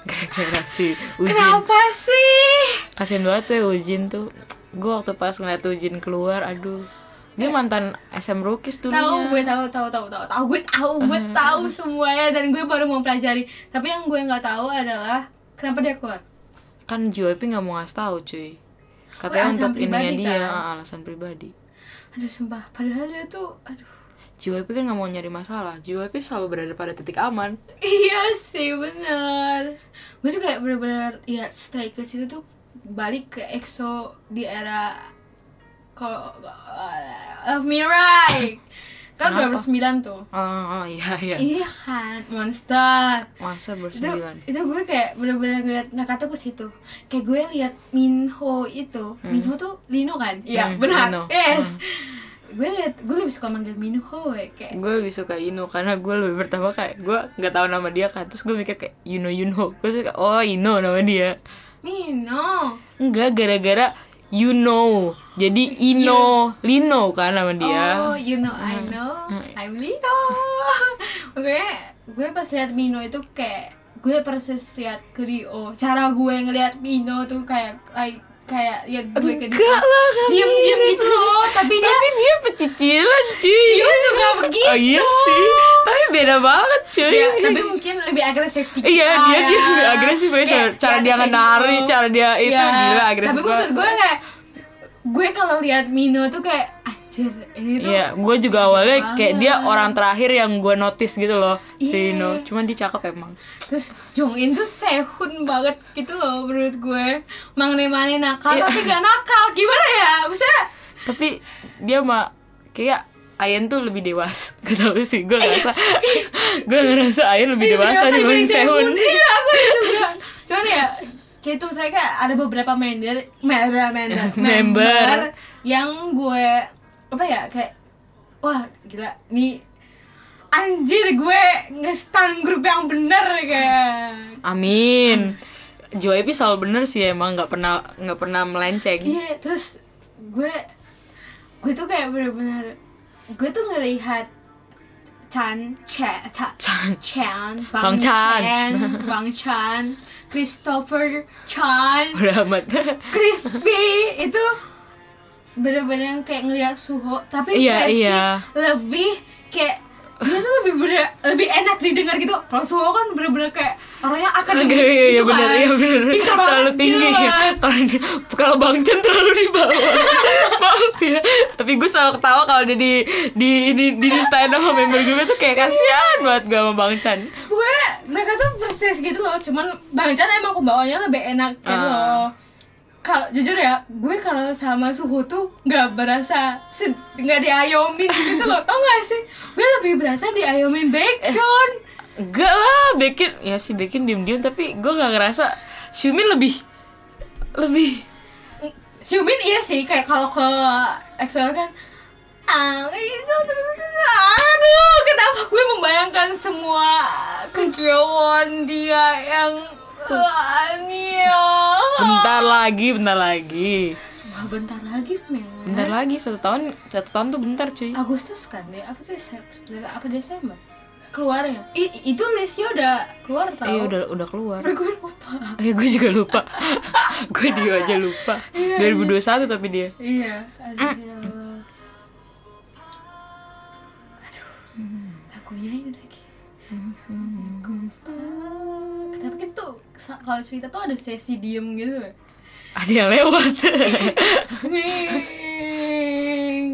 Gara-gara si Ujin. Kenapa sih? Kasian banget tuh Ujin tuh. Gue waktu pas ngeliat Ujin keluar Aduh. Dia mantan SM Rookies dulunya. Tahu gue tahu tahu tahu tahu. Tahu gue tahu gue tahu semuanya dan gue baru mau pelajari. Tapi yang gue nggak tahu adalah kenapa dia keluar? Kan JYP gak mau ngasih tahu cuy. Katanya alasan untuk ininya dia. kan? ah, alasan pribadi. Aduh sumpah. Padahal dia tuh aduh JYP kan nggak mau nyari masalah. JYP selalu berada pada titik aman. Iya sih benar. Gue tuh kayak bener-bener ya Stray Kids itu tuh balik ke EXO di era kalau Love Me Right. Kan Kenapa? 2009 tuh. Oh, oh iya iya. Iya kan Monster. Itu bersembilan itu gue kayak bener-bener ngeliat Nakata ke situ. Kayak gue liat Minho itu. Minho tuh Lino kan? Iya Hmm, benar. Lino. yes gue liat gue lebih suka manggil Minho ya kayak. Gue lebih suka Ino karena gue lebih pertama kayak gue nggak tahu nama dia kan terus gue mikir kayak Yuno Yunho gue suka oh Ino nama dia. Mino enggak gara-gara you know jadi Ino Lino kan nama dia. Oh, you know, I Hmm. know, I'm Lino. gue, gue pas liat Mino itu kayak gue persis liat ke Rio. Cara gue ngeliat Mino tuh kayak like, kayak liat gue ke enggak lah kan diem diem gitu loh. Tapi dia tapi dia pecicilan cuy dia juga begitu. oh iya sih tapi beda banget cuy Ya, tapi mungkin lebih agresif dikit. Iya lah dia ya. dia lebih agresif aja Kayak cara dia ngenari gitu. cara dia itu Iya, gila agresif Tapi maksud gue kayak gue kalau lihat Mino tuh kayak anjir ini tuh Iya, gue juga awalnya kayak dia banget. orang terakhir yang gue notice gitu loh si Iya. No. Cuman dia cakep emang. Terus Jongin tuh sehun banget gitu loh menurut gue Mangne-mangne nakal Iya. tapi gak nakal Gimana ya? Maksudnya Tapi dia mah kayak Ayen tuh lebih dewasa. Gak tau sih, gue ngerasa gue ngerasa Ayen lebih dewasa dibanding Sehun. Iya aku juga Cuman ya Kayak itu saya kayak ada beberapa member member, member, Member. yang gue apa ya kayak wah gila nih anjir gue nge-stan grup yang bener kayak Amin. JYP selalu bener sih emang nggak pernah nggak pernah melenceng. Iya, terus gue gue tuh kayak bener-bener gue tuh ngelihat Chan, Chan, Chan, Chan. Chan, Bang Chan. Chan, Bang Chan, Christopher Chan, Udah amat. Crispy itu bener-bener kayak ngelihat Suho tapi Iya, versi iya. lebih kayak dia tuh lebih bener lebih enak didengar gitu kalau Suho kan bener-bener kayak orangnya akademik Iya, iya, gitu bener, kan iya bener. Pintar banget Terlalu tinggi. gitu kan. Kalau Bang Chen terlalu di bawah. Maaf ya. Tapi gue selalu ketawa kalau dia di di ini di stand sama member gue tuh kayak kasihan banget gue sama Bang Chan. gue mereka tuh persis gitu loh cuman bang Chan emang pembawanya lebih enak gitu Ah. loh kalau jujur ya gue kalau sama suhu tuh nggak berasa nggak diayomin gitu loh. Tau gak sih? Gue lebih berasa diayomin Baekhyun. Enggak lah, Bekin ya si Bekin diem-diem tapi gue gak ngerasa Xiumin lebih lebih. Xiumin iya sih kayak kalau ke EXO kan ah aduh kenapa? Gue membayangkan semua kegiatan dia yang bentar lagi, bentar lagi. Wah bentar lagi men Bentar lagi satu tahun satu tahun tuh bentar cuy. Agustus kan deh apa tuh Desember apa Desember keluarnya I, itu listnya udah keluar tau Iya udah udah keluar. Tapi gue lupa Eh gue juga lupa. gue dia aja lupa. 2021 tapi dia. iya ya Allah aduh lagunya ini kalau cerita tuh ada sesi diem gitu. Ada yang lewat.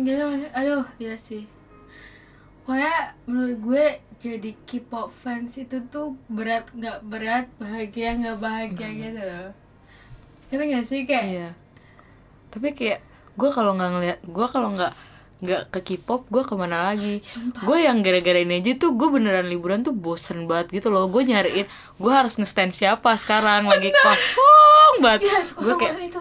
gitu aduh gila sih. Pokoknya menurut gue jadi K-pop fans itu tuh berat nggak berat bahagia nggak bahagia gitu loh. Ngerti gak sih kayak? Iya. Tapi kayak gue kalau nggak ngeliat, gue kalau nggak nggak ke K-pop, gue ke mana lagi? Gue yang gara-gara ini aja tuh gue beneran liburan tuh bosen banget gitu loh. Gue nyariin, gue harus nge-stand siapa sekarang? Lagi kosong banget. Iya gue kayak itu.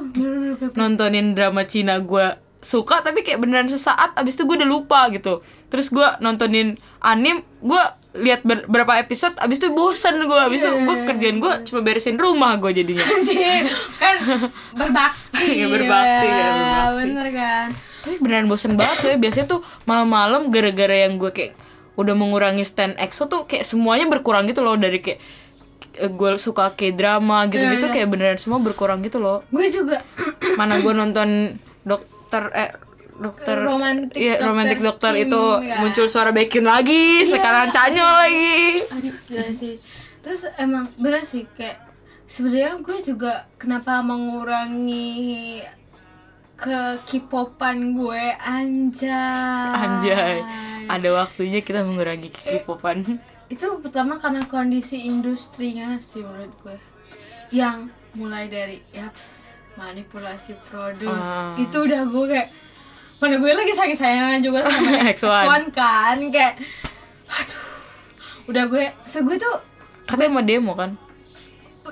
nontonin drama Cina gue suka tapi kayak beneran sesaat abis itu gue udah lupa gitu. Terus gue nontonin anim gue lihat ber- berapa episode abis itu bosen gue abis itu gue kerjaan gue cuma beresin rumah gue jadinya. Kan berbakti. Iya, berbakti, ya, ya, berbakti. bener kan tapi beneran bosen banget ya. Biasanya tuh malam-malam gara-gara yang gue kayak udah mengurangi stand EXO tuh kayak semuanya berkurang gitu loh. Dari kayak eh, gue suka kayak drama gitu-gitu kayak beneran semua berkurang gitu loh. Gue juga. Mana gue nonton dokter eh dokter Romantic iya Dokter romantic dokter Kim, itu ya. muncul suara Baekhyun lagi sekarang Chanyeol lagi. Aduh gila sih. Terus emang bener sih kayak sebenarnya gue juga kenapa mengurangi ke K-popan gue anjay. Anjay. Ada waktunya kita mengurangi K-popan. Itu pertama karena kondisi industrinya sih menurut gue. Yang mulai dari yaps manipulasi produs Ah. itu udah gue kayak mana gue lagi sayang sayangan juga sama X1 X1. kan kayak aduh udah gue so gue tuh Katanya mau demo kan?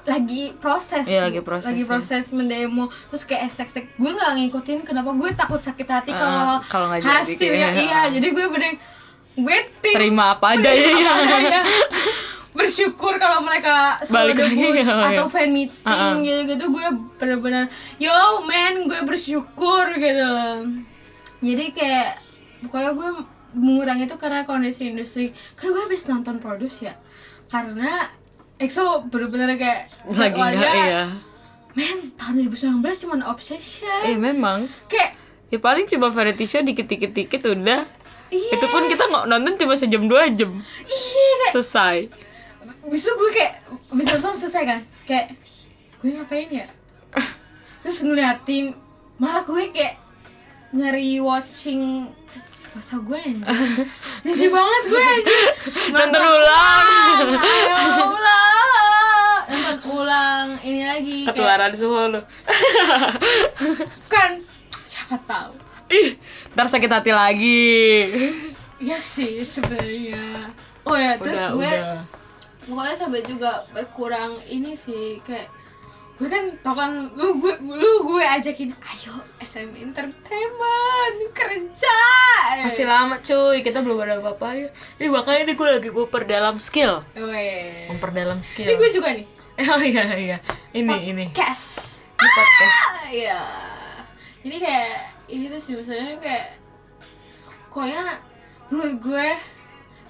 Lagi proses Iya, Bu. lagi proses, lagi ya. proses mendemo terus kayak estek-estek gue nggak ngikutin kenapa gue takut sakit hati kalau Ah, kalau jadi hasilnya kayak, iya jadi gue bener gue tim Terima apa aja ya. apa adanya. bersyukur kalau mereka Balik lagi, debut iya, atau iya. fan meeting Ah, ah. gitu gitu gue bener-bener yo man gue bersyukur gitu jadi kayak pokoknya gue mengurangi itu karena kondisi industri karena gue habis nonton produs ya karena EXO bener-bener kayak Lagi enggak jadwalnya, iya. men tahun 2019 cuma obsession Eh memang. kayak Ya paling cuma variety show dikit-dikit dikit udah. iya Itu pun kita nggak nonton cuma sejam dua jam. iya kayak Selesai. bisa gue kayak bisa nonton selesai kan kayak gue ngapain ya terus ngeliatin malah gue kayak ngeri watching masa gue anjir jijik banget gue anjir Nonton ulang. ya Allah nonton ulang ini lagi kayak, Ketularan suhu lu. kan siapa tahu Ih, ntar sakit hati lagi. ya sih sebenarnya oh ya terus Udah, gue udah. pokoknya sampai juga berkurang ini sih kayak gue kan tau kan lu gue lu gue ajakin ayo SM Entertainment kerja Masih lama cuy, kita belum ada apa-apa ya. Ih, makanya ini gue lagi memperdalam skill. Weh. Memperdalam ini skill. gue juga nih Oh iya iya. Ini ini. cash Ini podcast. ah, iya jadi kayak ini tuh sih misalnya kayak pokoknya menurut gue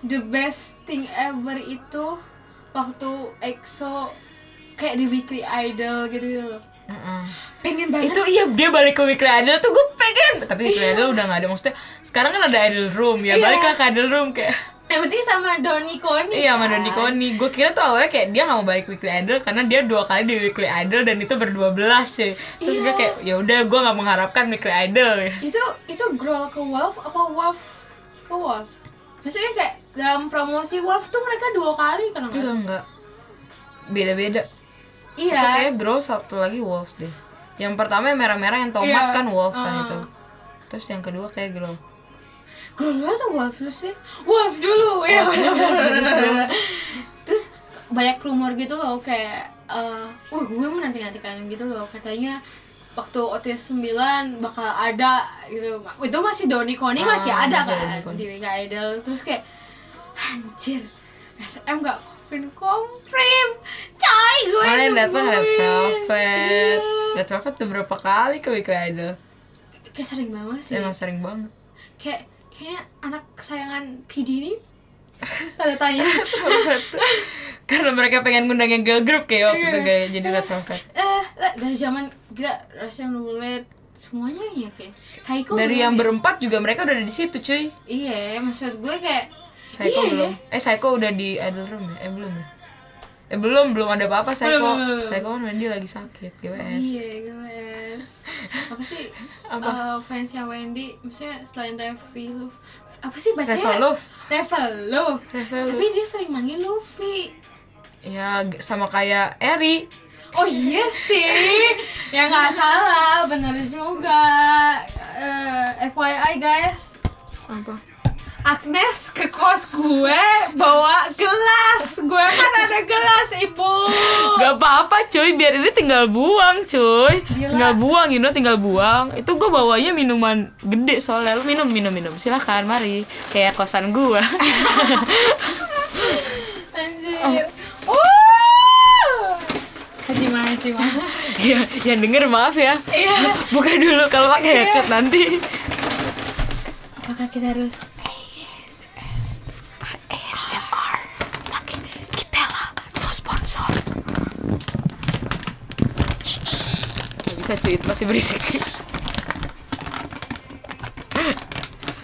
the best thing ever itu waktu EXO kayak di Weekly Idol gitu gitu loh Heeh. pengen banget Itu iya dia balik ke Weekly Idol tuh gue pengen. Tapi Weekly Idol udah gak ada maksudnya. Sekarang kan ada Idol Room ya. Iya. Baliklah ke Idol Room kayak. yang penting sama Doni Koni Iya sama kan? Doni Koni. Gue kira tuh awalnya kayak dia gak mau balik Weekly Idol karena dia dua kali di Weekly Idol dan itu berdua belas sih. Terus Iya. gue kayak ya udah gue gak mengharapkan Weekly Idol ya. itu itu growl ke Wolf apa Wolf ke Wolf maksudnya kayak dalam promosi Wolf tuh mereka dua kali kan Enggak enggak. Beda-beda. Iya Itu kayak Grow satu lagi Wolf deh. Yang pertama yang merah-merah yang tomat Iya. kan Wolf kan Ah. itu. Terus yang kedua kayak Grow. growl dulu atau Wolf lu sih Wolf dulu ya terus banyak rumor gitu loh kayak eh wah gue menanti-nantikan gitu loh katanya waktu OTS 9 bakal ada gitu itu masih Doni Koni Ah, masih ada masih kan di Mega Idol terus kayak anjir SM gak confirm confirm coy gue Mana yang datang Red. Velvet. Iya. Red Velvet udah berapa kali ke Weekly Idol? kayak sering banget sih Emang sering banget. kayak kayak anak kesayangan PD ini tanda tanya Karena mereka pengen ngundang yang girl group kayak waktu itu Iya. kayak jadi Red Velvet. eh lah, dari zaman gila Russian Roulette semuanya ya kayak Psycho Dari yang ya? berempat juga mereka udah ada di situ cuy. iya maksud gue kayak Psycho iya, belum. Eh Psycho udah di Idol Room ya? Eh belum ya? Eh belum, belum ada apa-apa Psycho. Belum. Psycho kan Wendy lagi sakit, GWS. iya guys apa sih Apa? eh, fansnya Wendy maksudnya selain Revi Luf apa sih bacanya. Revolove Revolove. tapi dia sering manggil Luffy Ya sama kayak Eri. Oh iya sih, ya nggak salah, bener juga. Eh, FYI guys, Apa? Agnes ke kos gue bawa gelas, gue kan ada gelas ibu. Gak apa-apa cuy, biar ini tinggal buang cuy Gila. Tinggal buang, you know, tinggal buang Itu gue bawanya minuman gede soalnya Lu minum, minum, minum Silahkan, mari Kayak kosan gue Anjir. Uh. Hajima Hajima. ya, Yang denger maaf ya Iya. Buka dulu kalau pakai headset nanti Apakah kita harus ASMR Pakai Kitela Tuh sponsor. Gak bisa cuy, itu masih berisik.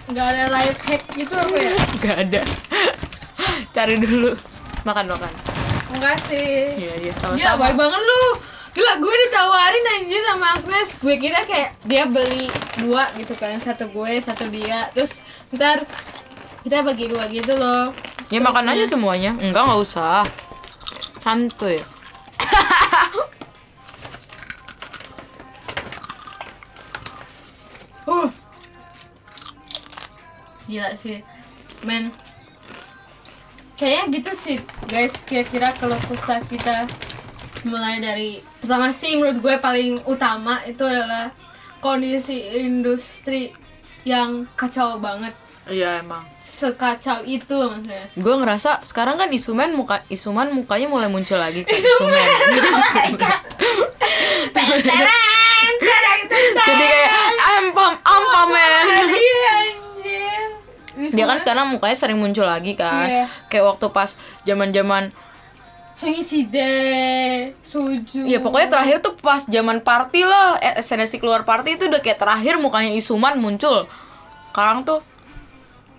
Nggak ada life hack gitu apa ya? Gak ada. Cari dulu. Makan, makan. Enggak sih. Iya, iya, Gila sama-sama. baik banget lu. Gila gue ditawarin anjir sama Agnes. Gue kira kayak dia beli dua gitu kan. Satu gue, satu dia. Terus ntar kita bagi dua gitu loh Ya makan aja semuanya. Enggak, nggak usah. Santuy. Uh. Gila sih Men Kayaknya gitu sih guys Kira-kira kalau kusta kita Mulai dari Pertama sih menurut gue paling utama Itu adalah Kondisi industri Yang kacau banget Iya emang. Sekacau itu maksudnya Gue ngerasa sekarang kan Isuman muka Isuman mukanya mulai muncul lagi kan Isuman. Teren, Jadi kayak ampam ampam men. Iya anjir Dia kan sekarang mukanya sering muncul lagi kan. Iya. Kayak waktu pas zaman-zaman Side, Suju Ya pokoknya terakhir tuh pas zaman party lah eh, SNSD keluar party itu udah kayak terakhir mukanya Isuman muncul Sekarang tuh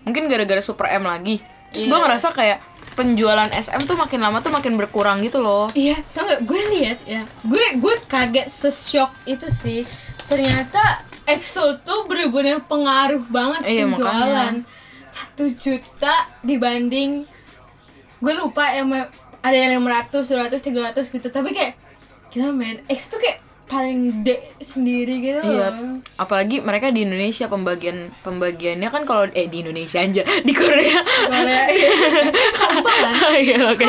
Mungkin gara-gara Super M lagi Terus gue Iya. ngerasa kayak penjualan SM tuh makin lama tuh makin berkurang gitu loh Iya, tau gak? Gue lihat ya, gue gue kaget seshock itu sih. Ternyata EXO tuh bener-bener pengaruh banget Iya, penjualan. Satu juta dibanding gue lupa yang ada yang 500, 200, 300 gitu. Tapi kayak gila men, EXO tuh kayak paling de sendiri gitu Iya, loh. apalagi mereka di Indonesia pembagian pembagiannya kan kalau eh di Indonesia aja di Korea. Korea, iya. Suka lupa kan? Iya oke.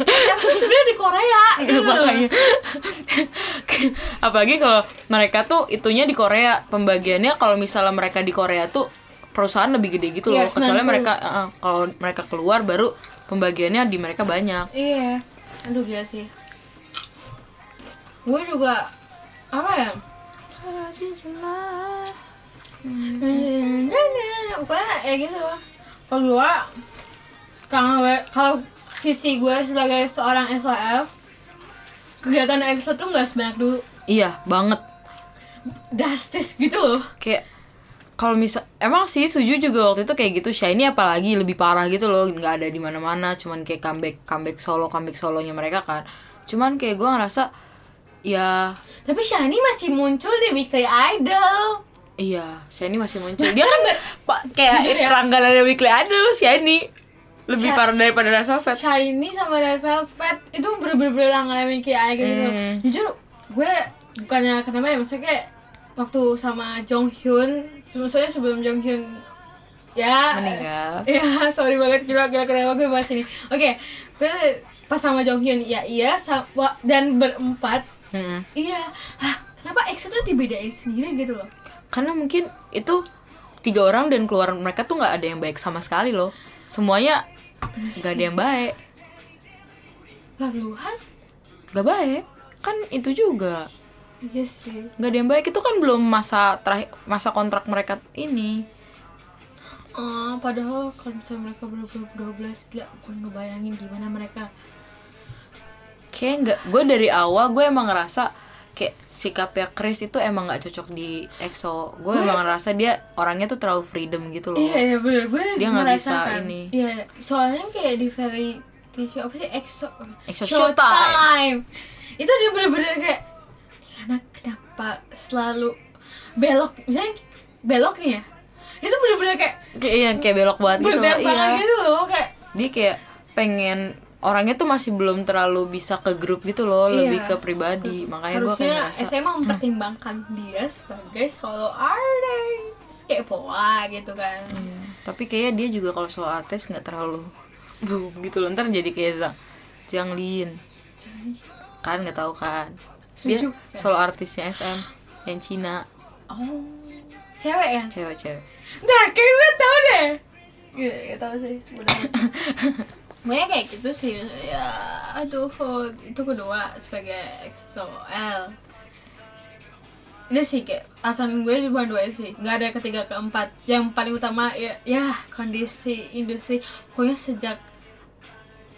Yang tuh sebenarnya di Korea gitu. Makanya. apalagi kalau mereka tuh itunya di Korea pembagiannya kalau misalnya mereka di Korea tuh perusahaan lebih gede gitu loh. Iya, Kecuali 90. mereka eh, kalau mereka keluar baru pembagiannya di mereka banyak. Iya. Aduh gila sih. Gue juga apa ya? Pokoknya ya gitu. Kalau gue kalau kalau sisi gue sebagai seorang FHF kegiatan EXO tuh nggak sebanyak dulu Iya, banget. drastis gitu loh Kayak kalau misal emang sih Suju juga waktu itu kayak gitu Shiny apalagi lebih parah gitu loh nggak ada di mana-mana cuman kayak comeback comeback solo comeback solonya mereka kan cuman kayak gue ngerasa ya tapi Shani masih muncul di Weekly Idol iya Shiny masih muncul dia kan pak kayak ya? ranggalan weekly idol Shiny lebih Sha- parah daripada Red Velvet Shiny sama Red Velvet itu bener-bener langganan Mickey Idol gitu. Hmm. Jujur gue bukannya kenapa ya maksudnya kayak waktu sama Jong Hyun, maksudnya sebelum Jong Hyun ya meninggal Ya, sorry banget gila gila kenapa gue bahas ini. Oke, gue pas sama Jong Hyun ya iya sama dan berempat Iya. Hah, kenapa EXO tuh dibedain sendiri gitu loh? karena mungkin itu tiga orang dan keluaran mereka tuh nggak ada yang baik sama sekali loh semuanya nggak ada yang baik Laluhan? nggak baik kan itu juga Iya sih. nggak ada yang baik itu kan belum masa terakhir masa kontrak mereka ini Ah, padahal kalau misalnya mereka bener-bener 12 gila gue ngebayangin gimana mereka kayak nggak gue dari awal gue emang ngerasa kayak sikapnya Chris itu emang nggak cocok di EXO gue emang ngerasa dia orangnya tuh terlalu freedom gitu loh Iya iya bener gue Dia nggak bisa merasakan. ini. Iya soalnya kayak di variety show apa sih EXO EXO Showtime. Showtime. Itu dia bener-bener kayak "Ini anak kenapa selalu belok misalnya belok nih ya itu bener-bener kayak kayak iya kayak belok banget gitu loh iya gitu loh kayak dia kayak pengen orangnya tuh masih belum terlalu bisa ke grup gitu loh lebih Iya. ke pribadi makanya gue kayak ngerasa SMA mempertimbangkan dia sebagai solo artist kayak Poa gitu kan Iya. tapi kayaknya dia juga kalau solo artis nggak terlalu boom gitu loh ntar jadi kayak Zhang Jiang Lin kan nggak tahu kan dia Suju. solo artisnya SM yang Cina oh cewek kan cewek-cewek Nah, kayak gue tau deh. Gak, gak tau sih. Pokoknya kayak gitu sih. Ya, aduh, itu kedua sebagai XOL. Ini sih kayak alasan gue cuma dua sih. Nggak ada ketiga keempat. Yang paling utama ya, ya kondisi industri. Pokoknya sejak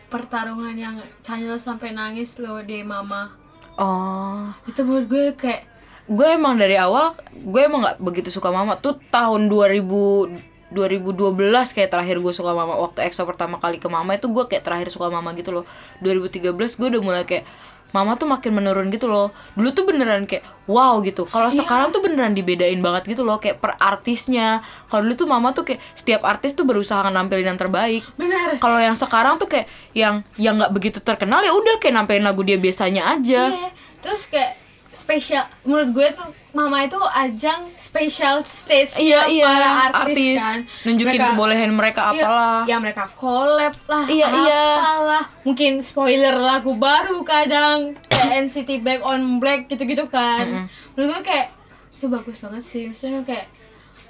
pertarungan yang Chanyeol sampai nangis loh di Mama. oh Itu menurut gue kayak gue emang dari awal gue emang nggak begitu suka mama tuh tahun 2000 2012 kayak terakhir gue suka mama waktu EXO pertama kali ke mama itu gue kayak terakhir suka mama gitu loh. 2013 gue udah mulai kayak mama tuh makin menurun gitu loh. Dulu tuh beneran kayak wow gitu. Kalau Iya. sekarang tuh beneran dibedain banget gitu loh kayak per artisnya. Kalau dulu tuh mama tuh kayak setiap artis tuh berusaha nampilin yang terbaik. Benar kalau yang sekarang tuh kayak yang yang nggak begitu terkenal ya udah kayak nampilin lagu dia biasanya aja. Iya, terus kayak spesial menurut gue tuh mama itu ajang special stage iya iya para artis, artis. kan. Nunjukin Mereka- kebolehan mereka Iya, apalah. ya mereka collab lah Iya, iya. apalah. Mungkin spoiler lagu baru kadang. Kayak NCT Black on Black gitu-gitu kan. Menurut gue kayak itu bagus banget sih. Maksudnya kayak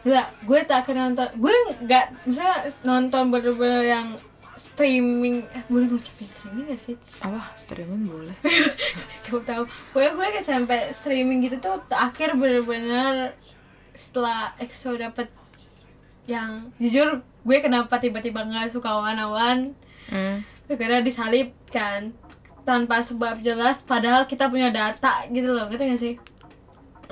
gila gue tak akan nonton. Gue nggak misalnya nonton bener-bener yang streaming. Eh, boleh ngucapin streaming gak sih? Apa? Streaming boleh. Coba tahu. Pokoknya gue kayak sampai streaming gitu tuh akhir bener-bener setelah EXO dapet yang jujur gue kenapa tiba-tiba nggak suka wan-wan? Hmm. karena disalib kan tanpa sebab jelas padahal kita punya data gitu loh ngerti gak sih?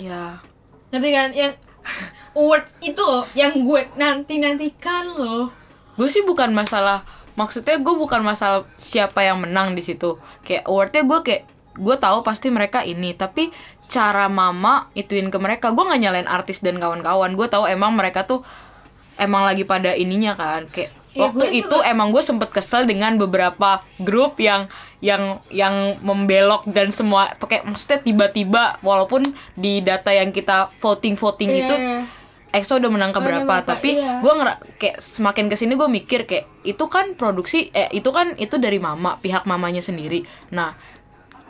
Ya. Ngerti kan? Yang award itu loh yang gue nanti nantikan loh. Gue sih bukan masalah maksudnya gue bukan masalah siapa yang menang di situ. Kayak awardnya gue kayak gue tahu pasti mereka ini tapi cara mama ituin ke mereka. Gue nggak nyalain artis dan kawan-kawan. Gue tahu emang mereka tuh emang lagi pada ininya kan. Kayak Iya, waktu gue itu emang gue sempet kesel dengan beberapa grup yang yang yang membelok dan semua pakai maksudnya tiba-tiba walaupun di data yang kita voting voting Iya, itu iya. EXO udah menang ke Oh, udah berapa berapa, tapi iya. gue ngera kayak semakin ke sini gue mikir kayak itu kan produksi eh itu kan itu dari mama pihak mamanya sendiri. Nah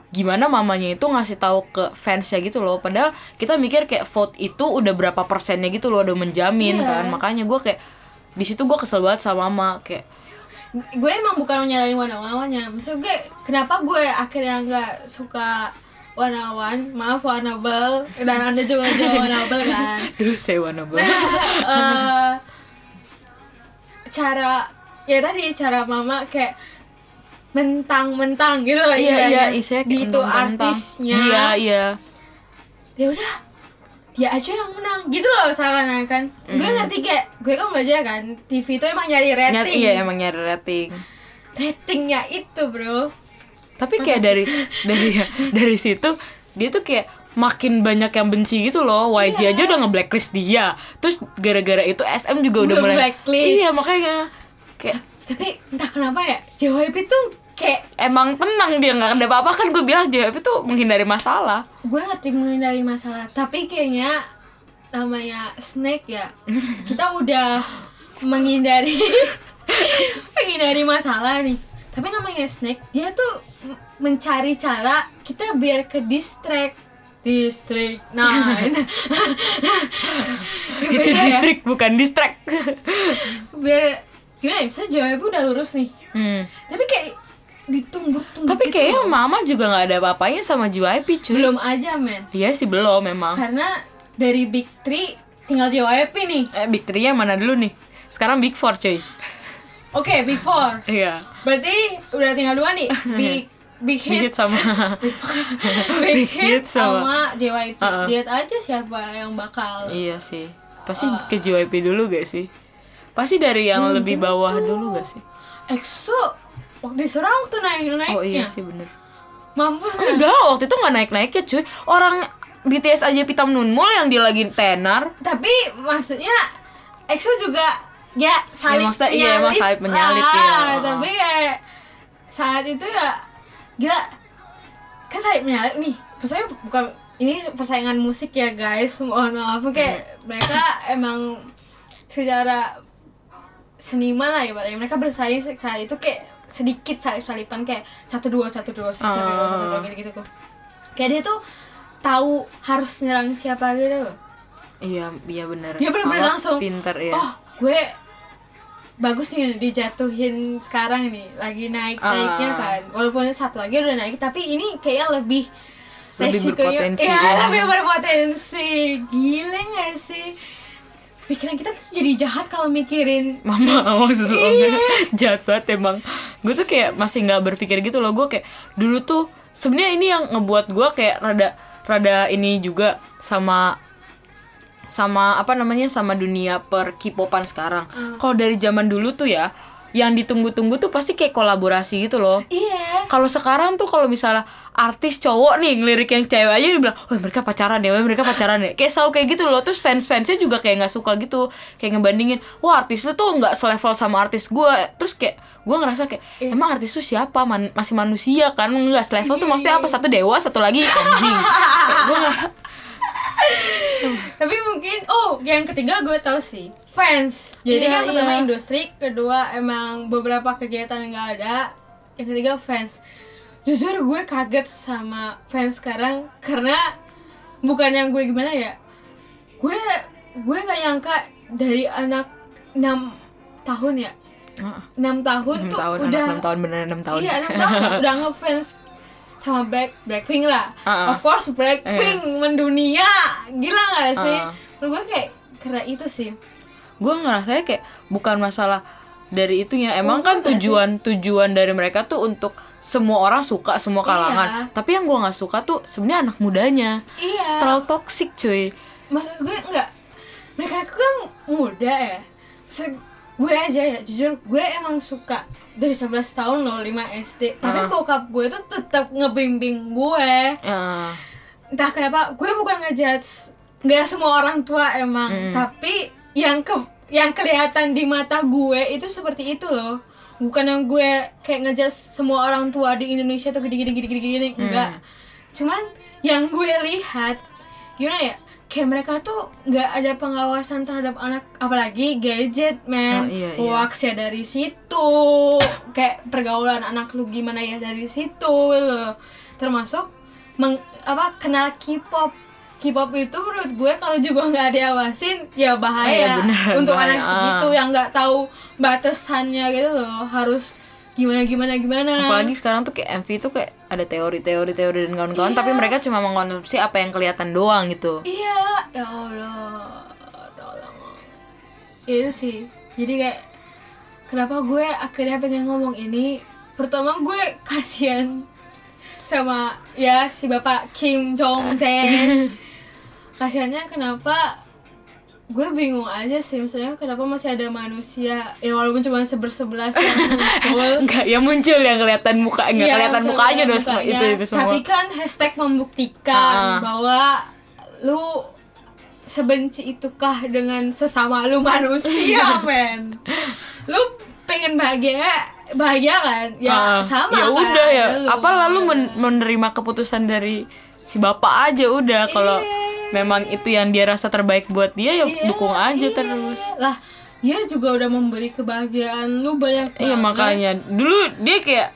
gimana mamanya itu ngasih tahu ke fansnya gitu loh? Padahal kita mikir kayak vote itu udah berapa persennya gitu loh udah menjamin Iya. kan. Makanya gue kayak di situ gue kesel banget sama mama kayak gue emang bukan nyalain warna-warnanya maksud gue kenapa gue akhirnya nggak suka warna-wan maaf warnabel dan anda juga jual warnabel kan? Terus saya wanna banget Eh, cara ya tadi cara mama kayak mentang-mentang gitu loh iya iya di itu artisnya. Iya iya. Ya udah dia aja yang menang. Gitu loh seakan-akan gue ngerti kayak gue kan belajar kan TV itu emang nyari rating. Nyat, iya emang nyari rating. Ratingnya itu bro tapi kayak dari dari dari situ dia tuh kayak makin banyak yang benci gitu loh. YG Iya. aja udah nge-blacklist dia. Terus gara-gara itu SM juga udah mulai blacklist. iya makanya. Kayak tapi entah kenapa ya JYP tuh kayak emang tenang dia nggak ada apa-apa. Kan gue bilang JYP tuh menghindari masalah. Gue ngerti menghindari masalah tapi kayaknya namanya snake ya kita udah menghindari menghindari masalah nih. Tapi namanya snake dia tuh mencari cara kita biar ke distract. District. Nine itu. Beda ya. distrik bukan distract. Biar gimana ya misalnya JYP udah lurus nih. Hmm. tapi kayak ditunggu-tunggu tapi gitu kayaknya mama juga nggak ada apa-apanya sama JYP cuy. Belum aja men. Iya sih belum memang. Karena dari big three tinggal JYP nih. Eh big three nya mana dulu nih? Sekarang big four cuy. Oke big four. Iya. Berarti udah tinggal dua nih. Big big Big hit Hit sama big Big hit Hit sama- sama JYP Uh-uh. lihat aja siapa yang bakal Iya sih. Pasti ke JYP dulu gak sih? Pasti dari yang lebih bawah dulu gak sih? EXO waktu diserang waktu naik naiknya Oh iya sih bener. mampus kan Enggak, waktu itu nggak naik-naiknya cuy. Orang BTS aja Pitam Nunmul yang dia lagi tenar. tapi maksudnya EXO juga ya salib maksudnya iya, emang salib menyalip, lah. iya. tapi kayak saat itu ya gila kan salib menyalip nih maksudnya bukan ini persaingan musik ya guys. Mohon maaf. Kayak mereka emang secara seniman lah ya Pak. mereka bersaing saat itu kayak sedikit salip salipan kayak satu dua satu dua satu satu dua satu dua gitu gitu tuh kayak dia tuh tahu harus nyerang siapa gitu loh. Iya, iya bener. dia bener-bener Apa, langsung pinter ya. oh gue bagus nih dijatuhin sekarang nih lagi naik naiknya Ah. kan walaupun satu lagi udah naik tapi ini kayaknya lebih Lebih berpotensi, ya, ya. lebih berpotensi gile gak sih pikiran kita tuh jadi jahat kalau mikirin Mama maksud lo Iya. jahat banget emang. Gue tuh kayak masih nggak berpikir gitu loh. Gue kayak dulu tuh sebenarnya ini yang ngebuat gue kayak rada rada ini juga sama sama apa namanya sama dunia per K-popan sekarang. Hmm. Kalau dari zaman dulu tuh ya yang ditunggu-tunggu tuh pasti kayak kolaborasi gitu loh. iya kalau sekarang tuh kalau misalnya artis cowok nih ngelirik yang cewek aja dia bilang, oh mereka pacaran ya, wah mereka pacaran ya. Kayak selalu kayak gitu loh. Terus fans fansnya juga kayak nggak suka gitu, kayak ngebandingin, wah artis lu tuh nggak selevel sama artis gue. Terus kayak gue ngerasa kayak emang artis lu siapa Man- masih manusia kan nggak selevel tuh maksudnya apa satu dewa satu lagi anjing gue Tapi mungkin oh yang ketiga gue tahu sih fans. Jadi Iya, kan pertama iya. industri, kedua emang beberapa kegiatan yang nggak ada, yang ketiga fans. Jujur gue kaget sama fans sekarang karena bukan yang gue gimana ya. Gue gue nggak nyangka dari anak 6 tahun ya. 6 tahun enam tuh tahun udah enam tahun bener enam tahun Iya, 6 tahun udah ngefans sama Black Blackpink lah. Uh-uh. Of course Blackpink mendunia. Gila gak sih? Uh. Menurut gue kayak karena itu sih. gue ngerasanya kayak bukan masalah dari itunya emang Oh, kan enggak sih? tujuan tujuan dari mereka tuh untuk semua orang suka semua kalangan Iya. tapi yang gue nggak suka tuh sebenarnya anak mudanya Iya. terlalu toksik cuy Maksud gue enggak mereka kan muda ya. Maksud gue aja ya, jujur gue emang suka dari 11 tahun loh 5 SD. Tapi Uh. bokap gue tuh tetap ngebimbing gue. ya entah kenapa gue bukan ngejudge nggak semua orang tua emang. Tapi yang ke yang kelihatan di mata gue itu seperti itu loh. Bukan yang gue kayak ngejudge semua orang tua di Indonesia tuh gini gini gini gini gini enggak. Cuman yang gue lihat gimana ya kayak mereka tuh nggak ada pengawasan terhadap anak apalagi gadget Oh, man iya, iya. hoax ya dari situ. Kayak pergaulan anak lu gimana ya dari situ loh termasuk meng, apa kenal K-pop. K-pop itu menurut gue kalau juga nggak diawasin ya bahaya Eh, iya, benar, untuk bahaya. anak segitu yang nggak tahu batasannya gitu loh. Harus gimana gimana gimana apalagi sekarang tuh kayak MV tuh kayak ada teori-teori teori dan kawan-kawan tapi mereka cuma mengkonsumsi apa yang kelihatan doang gitu Iya, ya Allah, tolong. Ya itu sih. Jadi kayak kenapa gue akhirnya pengen ngomong ini? Pertama gue kasihan sama ya si Bapak Kim Jong Un. Kasihannya kenapa gue bingung aja sih misalnya kenapa masih ada manusia ya walaupun cuma sebersebelas yang muncul enggak ya muncul yang kelihatan muka enggak Iya, kelihatan mukanya dong semua mukanya. itu itu semua Tapi kan hashtag membuktikan Ah. bahwa lu sebenci itukah dengan sesama lu manusia, men. Lu pengen bahagia, bahagia kan? Ya Ah, sama ya kan. udah ya lu. apa lalu men- menerima keputusan dari si bapak aja udah kalau memang itu yang dia rasa terbaik buat dia ya Iya, dukung aja iya. terus. Lah, dia juga udah memberi kebahagiaan lu banyak iya makanya. Dulu dia kayak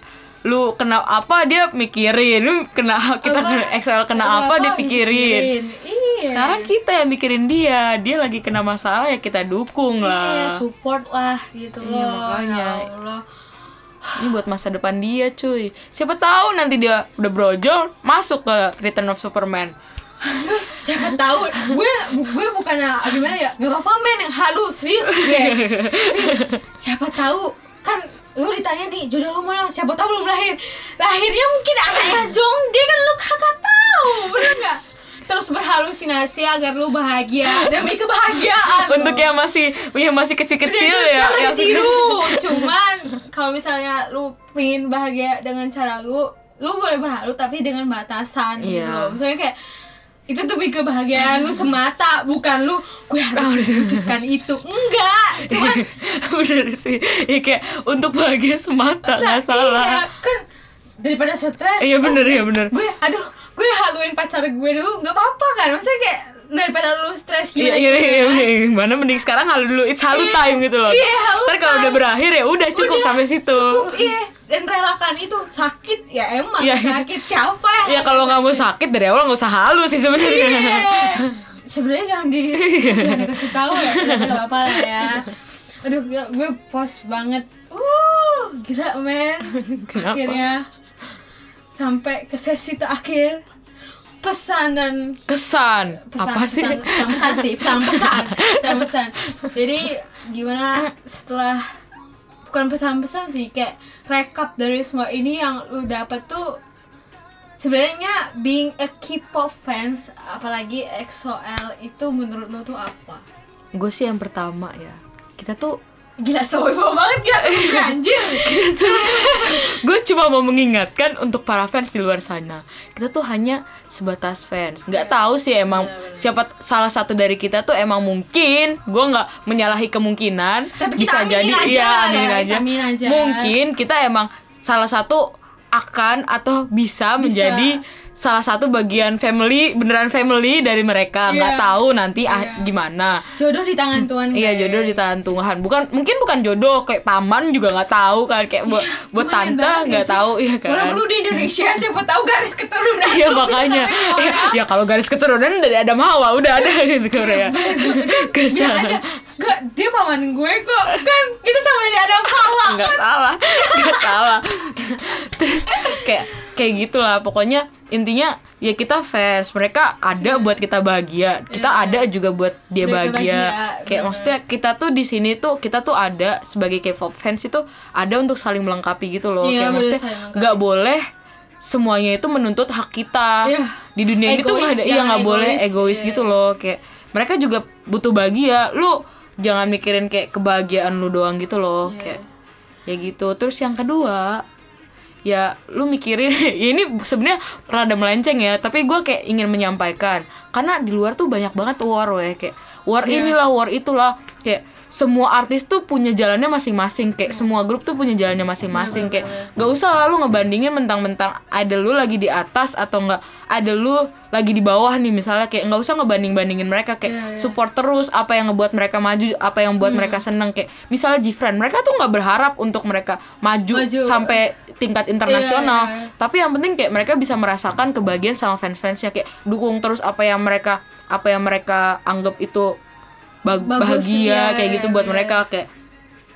lu kena apa? Dia mikirin. Lu kena kita kena XL kena apa? Dia pikirin. Iya. sekarang kita yang mikirin dia. Dia lagi kena masalah ya kita dukung Iya, lah. support lah gitu Iya, loh. makanya. Ya Allah. ini buat masa depan dia cuy. Siapa tahu nanti dia udah brojol masuk ke Return of Superman terus siapa tahu gue gue bukannya gimana ya nggak apa-apa men. Yang halus serius gue serius. Siapa tahu kan lu ditanya nih jodoh lu mana? Siapa tahu belum lahir. Lahirnya mungkin anaknya Jongde kan lu kagak tahu bener nggak? Terus berhalusinasi agar lu bahagia demi kebahagiaan untuk yang masih yang masih kecil-kecil ya jangan yang ditiru. cuman kalau misalnya lu pengen bahagia dengan cara lu lu boleh berhalu tapi dengan batasan gitu Iya. loh. Misalnya kayak itu demi kebahagiaan lu semata bukan lu gue harus mewujudkan itu. Enggak cuman bener sih. Ya kayak untuk bahagia semata nggak salah. iya, kan daripada stres iya bener iya bener. gue aduh gue haluin pacar gue dulu nggak apa-apa kan? Maksudnya kayak daripada lu stres Iya, gimana iya, iya, gimana. iya, gimana mending sekarang halu dulu, it's halu Iya, time gitu loh. iya, halu Ntar kalau udah berakhir ya udah cukup Udah, sampai situ. cukup iya dan relakan itu sakit ya emang Iya. sakit siapa yang Ya kalau mau sakit dari awal nggak usah halu sih sebenarnya. Iya. sebenarnya jangan di jangan dikasih tahu ya nggak apa-apa lah ya aduh gue, gue pos banget uh gila men Kenapa? akhirnya sampai ke sesi terakhir pesan dan Kesan. pesan Apa sih? pesan, pesan, pesan sih pesan pesan pesan pesan jadi gimana setelah bukan pesan-pesan sih kayak rekap dari semua ini yang lu dapet tuh sebenarnya being a K-pop fans apalagi EXO-L itu menurut lu tuh apa? Gue sih yang pertama ya. Kita tuh gila sobo banget gila anjir. Gue cuma mau mengingatkan untuk para fans di luar sana. Kita tuh hanya sebatas fans. Nggak tahu sih emang siapa salah satu dari kita tuh emang mungkin gue nggak menyalahi kemungkinan Tapi bisa jadi aja, iya guys, aja. aminin aja. mungkin kita emang salah satu akan atau bisa, menjadi salah satu bagian family beneran family dari mereka. Nggak Iya. tahu nanti ah, gimana. Jodoh di tangan Tuhan Iya jodoh di tangan Tuhan. Bukan mungkin bukan jodoh kayak paman juga nggak tahu kan. Kayak buat buat Lumayan tante nggak tahu iya kan. Walaupun lu di Indonesia siapa tahu garis keturunan Iya makanya. ya, ya kalau garis keturunan dari Adam Hawa udah ada gitu Korea. bilang aja gak dia paman gue kok. Kan kita sama dia ada hawa. Nggak salah, nggak salah. Terus kayak kayak gitulah. Pokoknya intinya ya kita fans. Mereka ada buat kita bahagia. Kita Iya. ada juga buat dia Mereka bahagia. bahagia, kayak maksudnya kita tuh di sini tuh kita tuh ada sebagai K-pop fans itu ada untuk saling melengkapi gitu loh. Iya, kayak maksudnya nggak boleh semuanya itu menuntut hak kita. Iya. di dunia ini tuh Egois, nggak ada iya nggak boleh egois, egois iya. gitu loh. Kayak mereka juga butuh bahagia. Lu jangan mikirin kayak kebahagiaan lu doang gitu loh Iya. kayak ya gitu terus yang kedua ya lu mikirin ya ini sebenarnya rada melenceng ya tapi gue kayak ingin menyampaikan karena di luar tuh banyak banget war weh kayak war Iya. inilah war itulah kayak semua artis tuh punya jalannya masing-masing. Kayak semua grup tuh punya jalannya masing-masing. kayak gak usah lah lu ngebandingin mentang-mentang ada lu lagi di atas atau enggak ada lu lagi di bawah nih misalnya. Kayak nggak usah ngebanding-bandingin mereka. Kayak Iya, iya. support terus apa yang ngebuat mereka maju apa yang buat mereka seneng. Kayak misalnya Gfriend mereka tuh nggak berharap untuk mereka maju, Maju. sampai tingkat internasional. Iya, iya. tapi yang penting kayak mereka bisa merasakan kebahagiaan sama fans-fansnya. Kayak dukung terus apa yang mereka apa yang mereka anggap itu ba- Bagus, bahagia iya, kayak gitu iya, buat iya. mereka kayak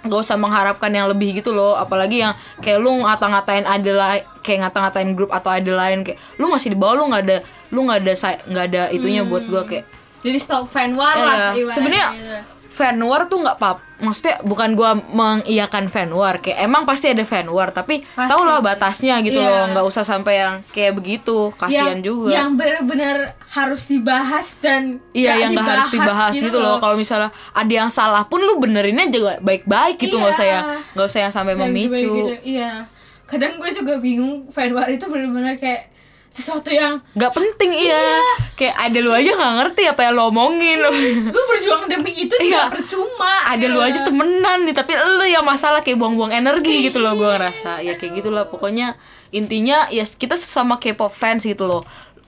gak usah mengharapkan yang lebih gitu loh apalagi yang kayak lu ngata-ngatain ada lain kayak ngata-ngatain grup atau ada lain kayak lu masih di bawah lu nggak ada lu nggak ada nggak ada itunya buat gua kayak jadi stop fan war Iya, lah sebenarnya gitu. Fan war tuh nggak pap maksudnya bukan gua mengiyakan fan war kayak emang pasti ada fan war tapi tau lah batasnya gitu Iya. loh nggak usah sampai yang kayak begitu kasihan yang, juga yang benar-benar harus dibahas dan Iya yang gak harus dibahas gitu, loh. Kalau misalnya ada yang salah pun lu benerinnya juga baik-baik gitu nggak usah Iya. yang nggak usah yang sampai Kayak memicu. gitu, iya kadang gue juga bingung fan war itu benar-benar kayak sesuatu yang Gak penting iya. Kayak ada lu aja nggak ngerti apa yang lo omongin. lu berjuang demi itu juga Iya. percuma ada lu gitu. aja temenan nih tapi lu yang masalah kayak buang-buang energi gitu loh gua ngerasa ya kayak gitulah pokoknya intinya ya kita sesama K-pop fans gitu loh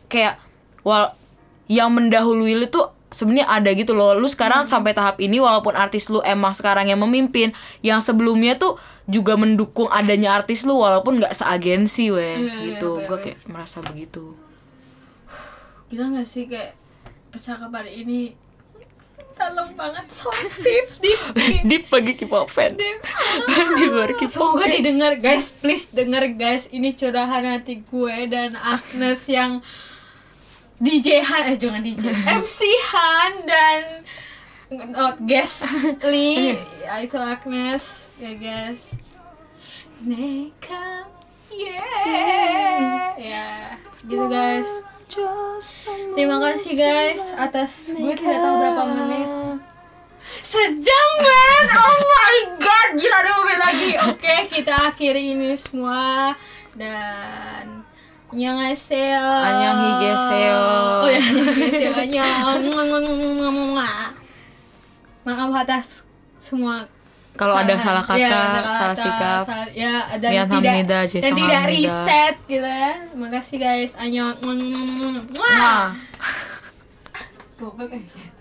kayak wal yang mendahului lu tuh sebenarnya ada gitu loh lu Hmm. sekarang sampai tahap ini walaupun artis lu emang sekarang yang memimpin yang sebelumnya tuh juga mendukung adanya artis lu walaupun nggak seagensi weh Iya, gitu gua bener. kayak merasa begitu gila gak sih kayak percakapan ini dalam banget so deep deep deep. deep bagi K-pop fans di luar K-pop Semoga didengar guys, please denger guys. Ini curahan hati gue dan Agnes yang DJ Han, eh jangan DJ, MC Han dan not guest Lee, itu Agnes, ya guys. Neka, yeah, ya gitu guys. Terima kasih guys atas gue tidak tahu berapa menit. Sejam men, oh my god, gila ada mobil lagi. Oke, kita akhiri ini semua dan Annyeonghaseyo. Annyeonghaseyo. Oh ya, annyeonghaseyo. Annyeong. Maaf atas semua Kalau ada salah kata, Ya, ada salah sikap. salah- ya, dan tidak hamnida, dan tidak hamnida. reset gitu ya. Makasih guys. Annyeong. Nah. Goblok aja.